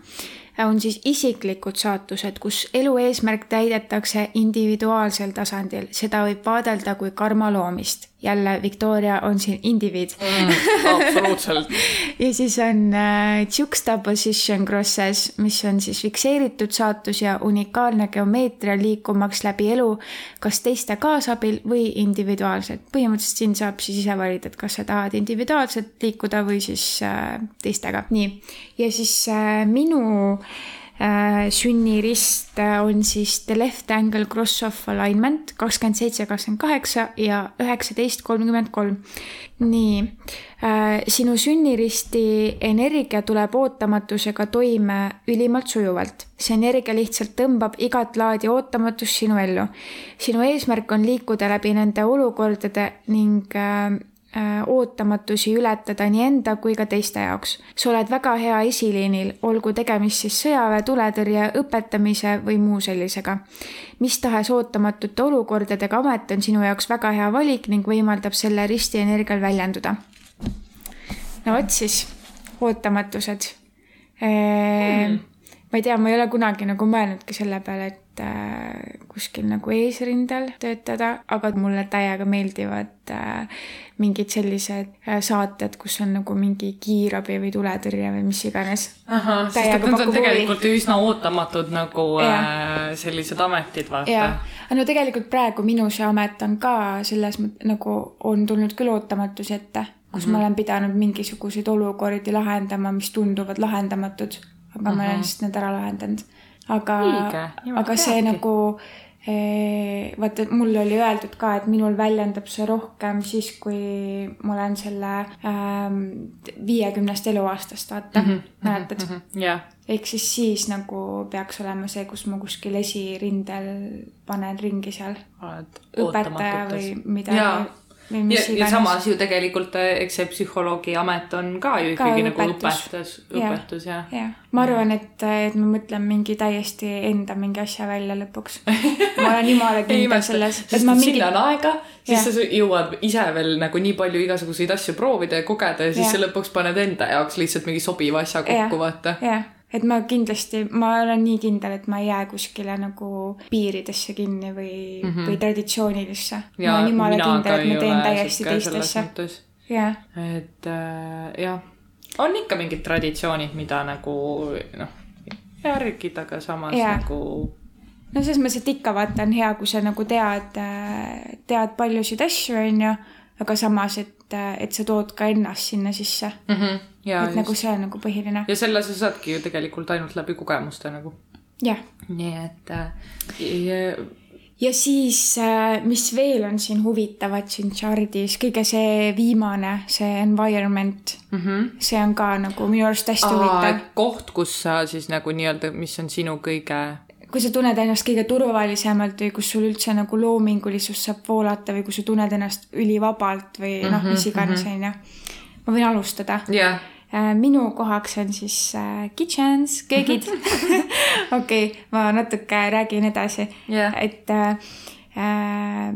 on siis isiklikud saatused, kus elu eesmärk täidetakse individuaalsel tasandil, seda võib vaadelda kui karma loomist. Jälle, Victoria on siin indiviid mm,. absoluutselt ja siis on äh, juxtaposition crosses, mis on siis fikseeritud saatus ja unikaalne geomeetria liikumaks läbi elu, kas teiste kaasabil või individuaalselt. põhimõtteliselt siin saab siis ise valida, et kas sa tahad individuaalselt liikuda või siis äh, teistega. nii, ja siis äh, minu äh, sünnirist äh, on siis the left angle cross-off alignment kakskümmend seitse, kakskümmend kaheksa ja üheksateist, kolmkümmend kolm. nii äh,, sinu sünniristi energia tuleb ootamatusega toime ülimalt sujuvalt. see energia lihtsalt tõmbab igat laadi ootamatust sinu ellu. sinu eesmärk on liikuda läbi nende olukordade ning äh, Äh, ootamatusi ületada nii enda kui ka teiste jaoks. sa oled väga hea esiliinil, olgu tegemist siis sõjaväe, tuletõrje, õpetamise või muu sellisega. mis tahes ootamatute olukordadega amet on sinu jaoks väga hea valik ning võimaldab selle ristienergial väljenduda. no vot siis, ootamatused eee, mm. ma ei tea, ma ei ole kunagi nagu mõelnudki selle peale, et äh, kuskil nagu eesrindel töötada, aga mulle täiega meeldivad äh, mingid sellised äh, saated, kus on nagu mingi kiirabi või tuletõrje või mis iganes. et need on tegelikult huvi. üsna ootamatud nagu ja. sellised ametid, vaata. no tegelikult praegu minu see amet on ka selles mõttes nagu on tulnud küll ootamatusi ette, kus mm -hmm. ma olen pidanud mingisuguseid olukordi lahendama, mis tunduvad lahendamatud, aga mm -hmm. ma olen mhm. lihtsalt need ära lahendanud. Aga, aga see peabki. nagu vaata, mulle oli öeldud ka, et minul väljendab see rohkem siis, kui ma olen selle ähm, viiekümnest eluaastast, vaata mm, -hmm, mäletad mm? -hmm, yeah. ehk siis siis nagu peaks olema see, kus ma kuskil esirindel panen ringi seal. õpetaja või mida mis ja, ja samas ju tegelikult, äh, eks see psühholoogi amet on ka ju ikkagi ka nagu õpetus, õpetus ja, ja.. ma arvan, et, et ma mõtlen mingi täiesti enda mingi asja välja lõpuks. ma olen jumala kindel selles. sest mingi... sinna on aega, siis ja. sa jõuad ise veel nagu nii palju igasuguseid asju proovida ja kogeda ja siis ja. sa lõpuks paned enda jaoks lihtsalt mingi sobiva asja kokku, vaata. jah et ma kindlasti, ma olen nii kindel, et ma ei jää kuskile nagu piiridesse kinni või mm, -hmm. või traditsioonilisse. ma olen jumala kindel, et ma teen täiesti teist asja. jah. et äh, jah, on ikka mingid traditsioonid, mida nagu noh, järgida, aga samas ja. nagu no selles mõttes, et ikka vaata on hea, kui sa nagu tead, tead paljusid asju, on ju, aga samas, et, et sa tood ka ennast sinna sisse mm. -hmm Ja, et just. nagu see on nagu põhiline. ja selle sa saadki ju tegelikult ainult läbi kogemuste nagu. jah. nii et äh, ja... siis, äh, mis veel on siin huvitavat siin chart'is, kõige see viimane, see environment mm, -hmm. see on ka nagu minu arust hästi Aa, huvitav. koht, kus sa siis nagu nii-öelda, mis on sinu kõige kui sa tunned ennast kõige turvalisemalt või kus sul üldse nagu loomingulisus saab voolata või kui sa tunned ennast ülivabalt või noh mm -hmm,, mis iganes, mhm. onju. ma võin alustada yeah Äh, minu kohaks on siis äh, kitchens, köögid. okei ma natuke räägin edasi yeah., et äh, äh,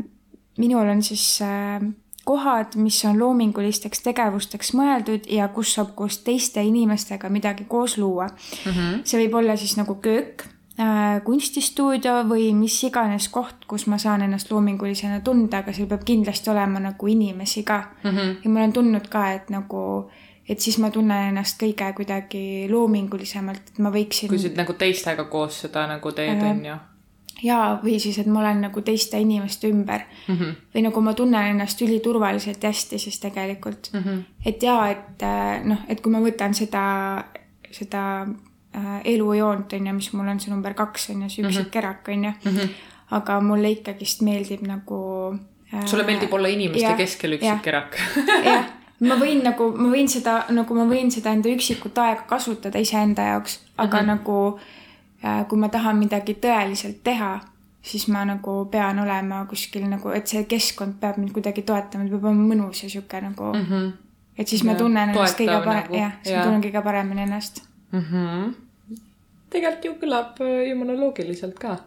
minul on siis äh, kohad, mis on loomingulisteks tegevusteks mõeldud ja kus saab koos teiste inimestega midagi koos luua mm. -hmm. see võib olla siis nagu köök äh,, kunstistuudio või mis iganes koht, kus ma saan ennast loomingulisena tunda, aga seal peab kindlasti olema nagu inimesi ka mm. -hmm. ja ma olen tundnud ka, et nagu äh, et siis ma tunnen ennast kõige kuidagi loomingulisemalt, et ma võiksin. kui sa nagu teistega koos seda nagu teed, on ju? jaa, või siis, et ma olen nagu teiste inimeste ümber mm. -hmm. või nagu ma tunnen ennast üliturvaliselt ja hästi siis tegelikult mm. -hmm. et jaa, et äh, noh, et kui ma võtan seda, seda äh, elujoont, on ju, mis mul on see number kaks, on ju, see üksik mm -hmm. kerak, on ju mm. -hmm. aga mulle ikkagist meeldib nagu äh, sulle meeldib olla inimeste ja, keskel üksik kerak jah ma võin nagu, ma võin seda nagu, ma võin seda enda üksikut aega kasutada iseenda jaoks, aga mm -hmm. nagu äh, kui ma tahan midagi tõeliselt teha, siis ma nagu pean olema kuskil nagu, et see keskkond peab mind kuidagi toetama, ta peab olema mõnus ja sihuke nagu mm. -hmm. et siis ja, ma tunnen ennast kõige parem- nagu., jah, siis ma tunnen kõige paremini ennast mm. -hmm. tegelikult ju kõlab äh, jumala loogiliselt ka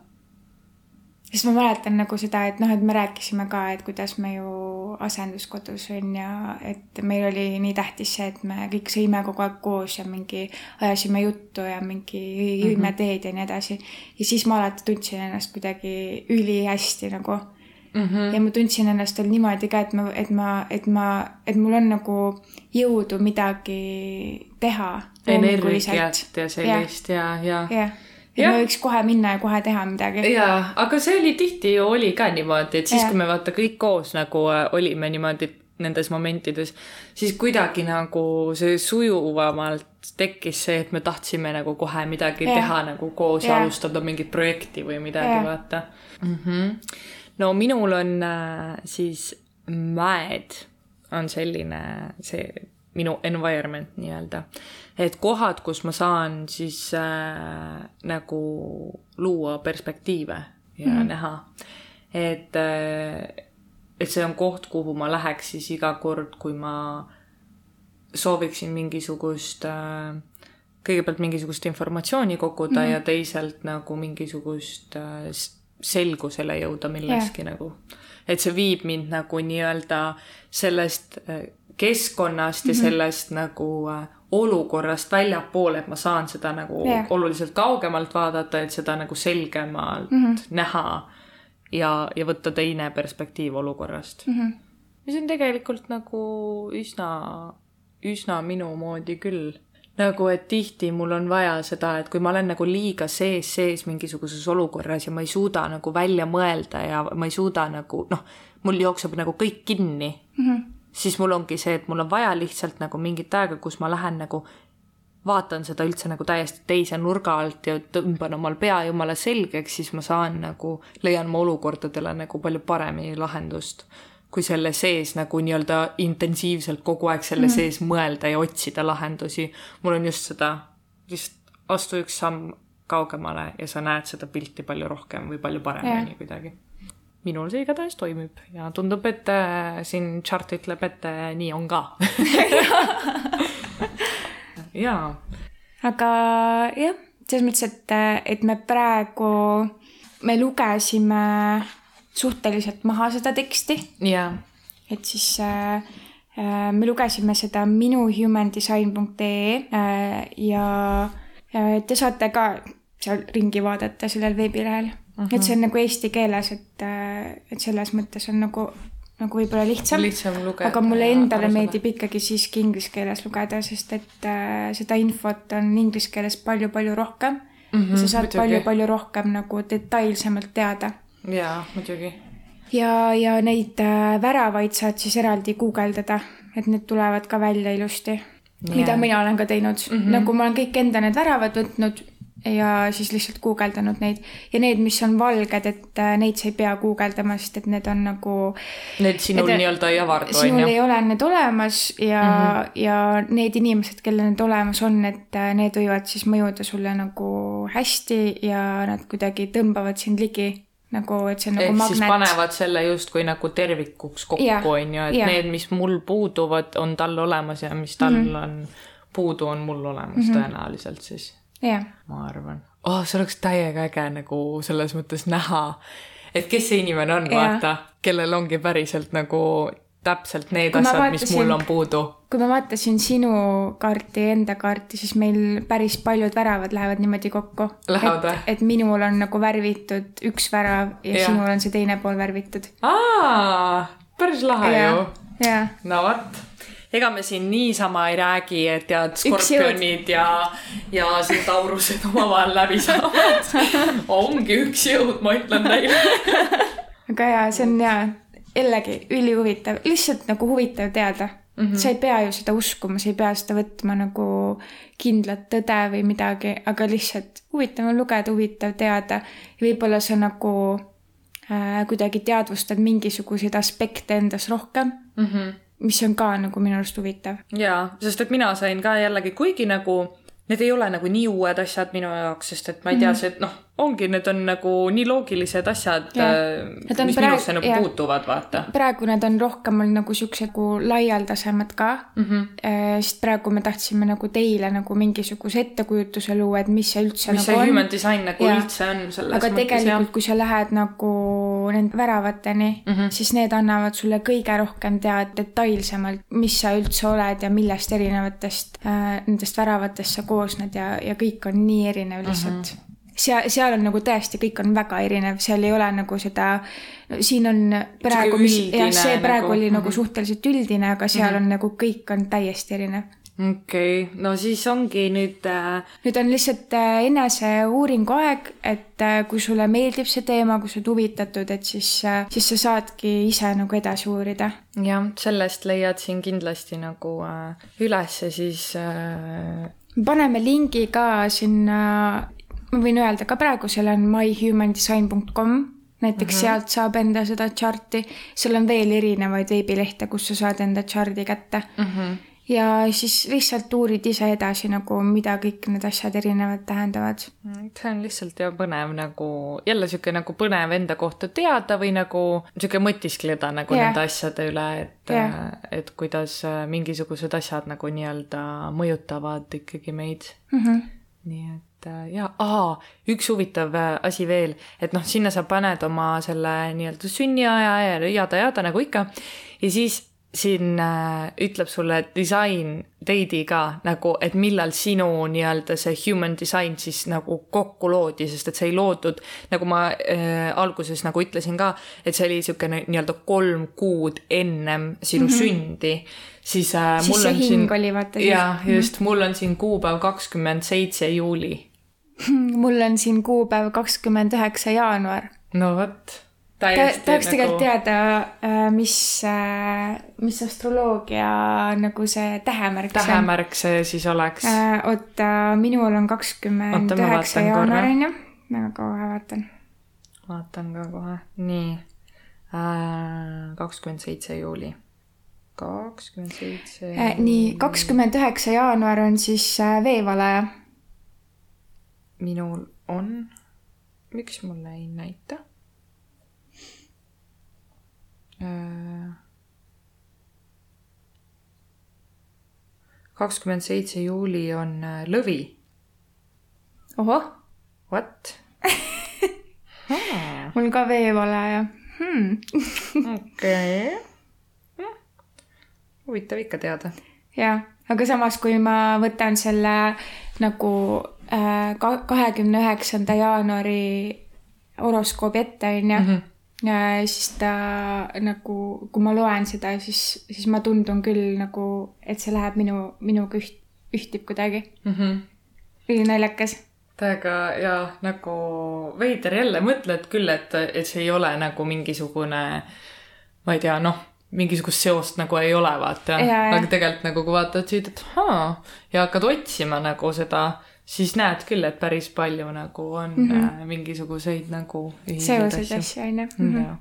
sest ma mäletan nagu seda, et noh, et me rääkisime ka, et kuidas me ju asenduskodus on ja et meil oli nii tähtis see, et me kõik sõime kogu aeg koos ja mingi ajasime juttu ja mingi jõime mm -hmm. teed ja nii edasi. ja siis ma alati tundsin ennast kuidagi ülihästi nagu mm. -hmm. ja ma tundsin ennast veel niimoodi ka, et ma, et ma, et ma, et mul on nagu jõudu midagi teha. energiat ja sellist ja, ja, ja. ja et ja. me võiks kohe minna ja kohe teha midagi. jaa, aga see oli tihti ju oli ka niimoodi, et siis, kui me vaata kõik koos nagu äh, olime niimoodi nendes momentides, siis kuidagi nagu see sujuvamalt tekkis see, et me tahtsime nagu kohe midagi ja. teha nagu koos ja alustada mingit projekti või midagi, vaata mm. -hmm. no minul on äh, siis mäed on selline, see minu environment nii-öelda. Et kohad, kus ma saan siis äh, nagu luua perspektiive ja mm -hmm. näha, et äh, et see on koht, kuhu ma läheks siis iga kord, kui ma sooviksin mingisugust äh, kõigepealt mingisugust informatsiooni koguda mm -hmm. ja teisalt nagu mingisugust äh, selgusele jõuda milleski yeah. nagu. et see viib mind nagu nii-öelda sellest äh, keskkonnast ja mm -hmm. sellest nagu äh, olukorrast väljapoole, et ma saan seda nagu yeah. oluliselt kaugemalt vaadata, et seda nagu selgemalt mm -hmm. näha ja, ja võtta teine perspektiiv olukorrast mm. -hmm. mis on tegelikult nagu üsna, üsna minu moodi küll nagu, et tihti mul on vaja seda, et kui ma olen nagu liiga sees, sees mingisuguses olukorras ja ma ei suuda nagu välja mõelda ja ma ei suuda nagu noh, mul jookseb nagu kõik kinni mm. -hmm siis mul ongi see, et mul on vaja lihtsalt nagu mingit aega, kus ma lähen nagu vaatan seda üldse nagu täiesti teise nurga alt ja tõmban omal pea jumala selgeks, siis ma saan nagu, leian ma olukordadele nagu palju paremini lahendust. kui selle sees nagu nii-öelda intensiivselt kogu aeg selle mm. sees mõelda ja otsida lahendusi. mul on just seda, lihtsalt astu üks samm kaugemale ja sa näed seda pilti palju rohkem või palju paremini yeah. kuidagi minul see igatahes toimib ja tundub, et äh, siin chart ütleb, et äh, nii on ka jaa. aga jah, selles mõttes, et, et me praegu, me lugesime suhteliselt maha seda teksti. jaa. et siis äh, äh, me lugesime seda minuhumandesign.ee äh, ja äh, te saate ka seal ringi vaadata sellel veebilehel -huh. et see on nagu eesti keeles, et, äh, et selles mõttes on nagu, nagu võib-olla lihtsam. lihtsam aga mulle endale meeldib ikkagi siiski inglise keeles lugeda, sest et äh, seda infot on inglise keeles palju-palju rohkem mm. -hmm, ja sa saad palju-palju rohkem nagu detailsemalt teada. jaa, muidugi. ja, ja neid äh, väravaid saad siis eraldi guugeldada, et need tulevad ka välja ilusti yeah.. mida mina olen ka teinud mm, -hmm. nagu ma olen kõik enda need väravad võtnud ja siis lihtsalt guugeldanud neid ja need, mis on valged, et äh, neid sa ei pea guugeldama, sest et need on nagu. Need sinul nii-öelda ei avardu, on ju? sinul ei ole need olemas ja mm, -hmm. ja need inimesed, kellel need olemas on, et äh, need võivad siis mõjuda sulle nagu hästi ja nad kuidagi tõmbavad sind ligi nagu, et see on nagu Ehk magnet. siis panevad selle justkui nagu tervikuks kokku, on ju, et ja. need, mis mul puuduvad, on tal olemas ja mis tal mm -hmm. on puudu, on mul olemas mm -hmm. tõenäoliselt siis yeah.. ma arvan oh,, see oleks täiega äge nagu selles mõttes näha, et kes see inimene on yeah., vaata, kellel ongi päriselt nagu täpselt need kui asjad, mis mul on puudu. kui ma vaatasin sinu kaarti ja enda kaarti, siis meil päris paljud väravad lähevad niimoodi kokku. Lähevad või? et minul on nagu värvitud üks värav ja, ja. sinul on see teine pool värvitud. aa, päris lahe ja. ju. no vot ega me siin niisama ei räägi, et tead, skorpionid ja, ja siin taurused omavahel läbi saavad ongi üks jõud, ma ütlen teile aga jaa, see on jaa, jällegi ülihuvitav, lihtsalt nagu huvitav teada mm. -hmm. sa ei pea ju seda uskuma, sa ei pea seda võtma nagu kindlat tõde või midagi, aga lihtsalt huvitav on lugeda, huvitav teada ja võib-olla sa nagu äh, kuidagi teadvustad mingisuguseid aspekte endas rohkem mm. -hmm mis on ka nagu minu arust huvitav. jaa, sest et mina sain ka jällegi, kuigi nagu need ei ole nagu nii uued asjad minu jaoks, sest et ma ei tea mm, -hmm. see, noh, ongi, need on nagu nii loogilised asjad, on mis praegu- minusse nagu jah. puutuvad, vaata praegu need on rohkem olnud nagu siuksed nagu laialdasemad ka mm. -hmm. sest praegu me tahtsime nagu teile nagu mingisuguse ettekujutuse luua, et mis see üldse mis see nagu human on. design nagu Jaa. üldse on selles aga mõttes tegelikult, kui sa lähed nagu nende väravateni mm. -hmm. siis need annavad sulle kõige rohkem teada detailsemalt, mis sa üldse oled ja millest erinevatest äh, nendest väravatest sa koosned ja, ja kõik on nii erinev lihtsalt mm. -hmm seal, seal on nagu tõesti, kõik on väga erinev, seal ei ole nagu seda, siin on praegu, mis, jah, see praegu nagu- oli nagu mhm. suhteliselt üldine, aga seal on nagu kõik on täiesti erinev. okei okay., no siis ongi nüüd äh, nüüd on lihtsalt äh, eneseuuringu aeg, et äh, kui sulle meeldib see teema, kui sa oled huvitatud, et siis, siis sa saadki ise nagu edasi uurida. jah, sellest leiad siin kindlasti nagu äh, ülesse siis äh, paneme lingi ka sinna, ma võin öelda ka praegu, seal on myhumandesign.com, näiteks mm -hmm. sealt saab enda seda chart'i, seal on veel erinevaid veebilehte, kus sa saad enda chart'i kätte mm. -hmm. ja siis lihtsalt uurid ise edasi nagu, mida kõik need asjad erinevad tähendavad. see on lihtsalt ja põnev nagu jälle sihuke nagu põnev enda kohta teada või nagu sihuke mõtiskleda nagu yeah. nende asjade üle, et yeah., et kuidas äh, mingisugused asjad nagu nii-öelda mõjutavad ikkagi meid Mm -hmm. nii et äh, ja, aa, üks huvitav äh, asi veel, et noh, sinna sa paned oma selle nii-öelda sünniaja ja jada-jada nagu ikka ja siis siin äh, ütleb sulle disain date'i ka nagu, et millal sinu nii-öelda see human design siis nagu kokku loodi, sest et see ei loodud, nagu ma äh, alguses nagu ütlesin ka, et see oli niisugune nii-öelda kolm kuud ennem sinu mm -hmm. sündi, siis äh, Siis mul see on hing siin oli, vaata, jah, just, mul on siin kuupäev kakskümmend seitse juuli mul on siin kuupäev kakskümmend üheksa jaanuar. no vot. Ta, tahaks tegelikult teada, mis, mis astroloogia nagu see tähemärk tähemärk see siis oleks. oota, minul on kakskümmend üheksa jaanuar on ju, ma kohe vaatan. vaatan ka kohe, nii. kakskümmend seitse juuli. kakskümmend seitse. Äh, nii, kakskümmend üheksa jaanuar on siis äh, veevalaja. Minul on, miks mulle ei näita? kakskümmend seitse juuli on äh, lõvi. ohoh, What? mul ka veevalaja hmm. okei. huvitav ikka teada. jah, aga samas, kui ma võtan selle nagu äh, kahekümne üheksanda jaanuari horoskoobi ette, onju, siis ta nagu, kui ma loen seda, siis, siis ma tundun küll nagu, et see läheb minu, minuga üht, ühtib kuidagi. ülinaljakas. täiega ja nagu veider jälle mõtled küll, et, et see ei ole nagu mingisugune, ma ei tea, noh, mingisugust seost nagu ei ole, vaata. Aga tegelikult nagu kui vaatad siit, et ahaa ja hakkad otsima nagu seda, siis näed küll, et päris palju nagu on mm -hmm. mingisuguseid nagu seoseid asju, onju. Jaa.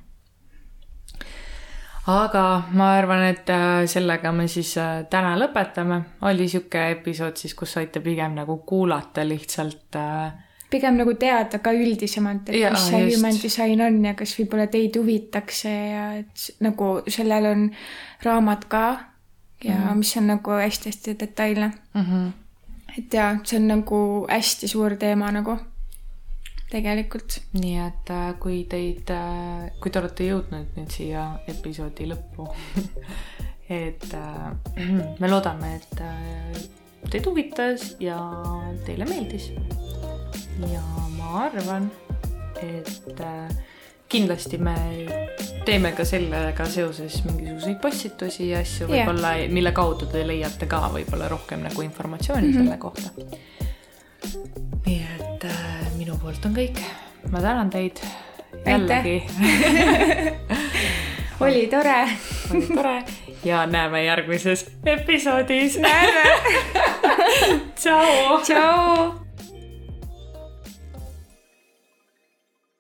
aga ma arvan, et äh, sellega me siis äh, täna lõpetame. oli sihuke episood siis, kus saite pigem nagu kuulata lihtsalt pigem nagu teada ka üldisemalt, et Jaa, mis see human design on ja kas võib-olla teid huvitaks see ja et nagu sellel on raamat ka ja Mhm. mm. mis on nagu hästi-hästi detailne. mm. -hmm. Et jaa, see on nagu hästi suur teema nagu tegelikult. nii et äh, kui teid, kui te olete jõudnud nüüd siia episoodi lõppu, et äh, me loodame, et äh, teid huvitas ja teile meeldis. ja ma arvan, et äh, kindlasti me teeme ka sellega seoses mingisuguseid postitusi ja asju võib-olla, mille kaudu te leiate ka võib-olla rohkem nagu informatsiooni mm -hmm. selle kohta. nii et äh, minu poolt on kõik. ma tänan teid jällegi, oli tore. oli tore ja näeme järgmises episoodis. näeme. tšau. tšau.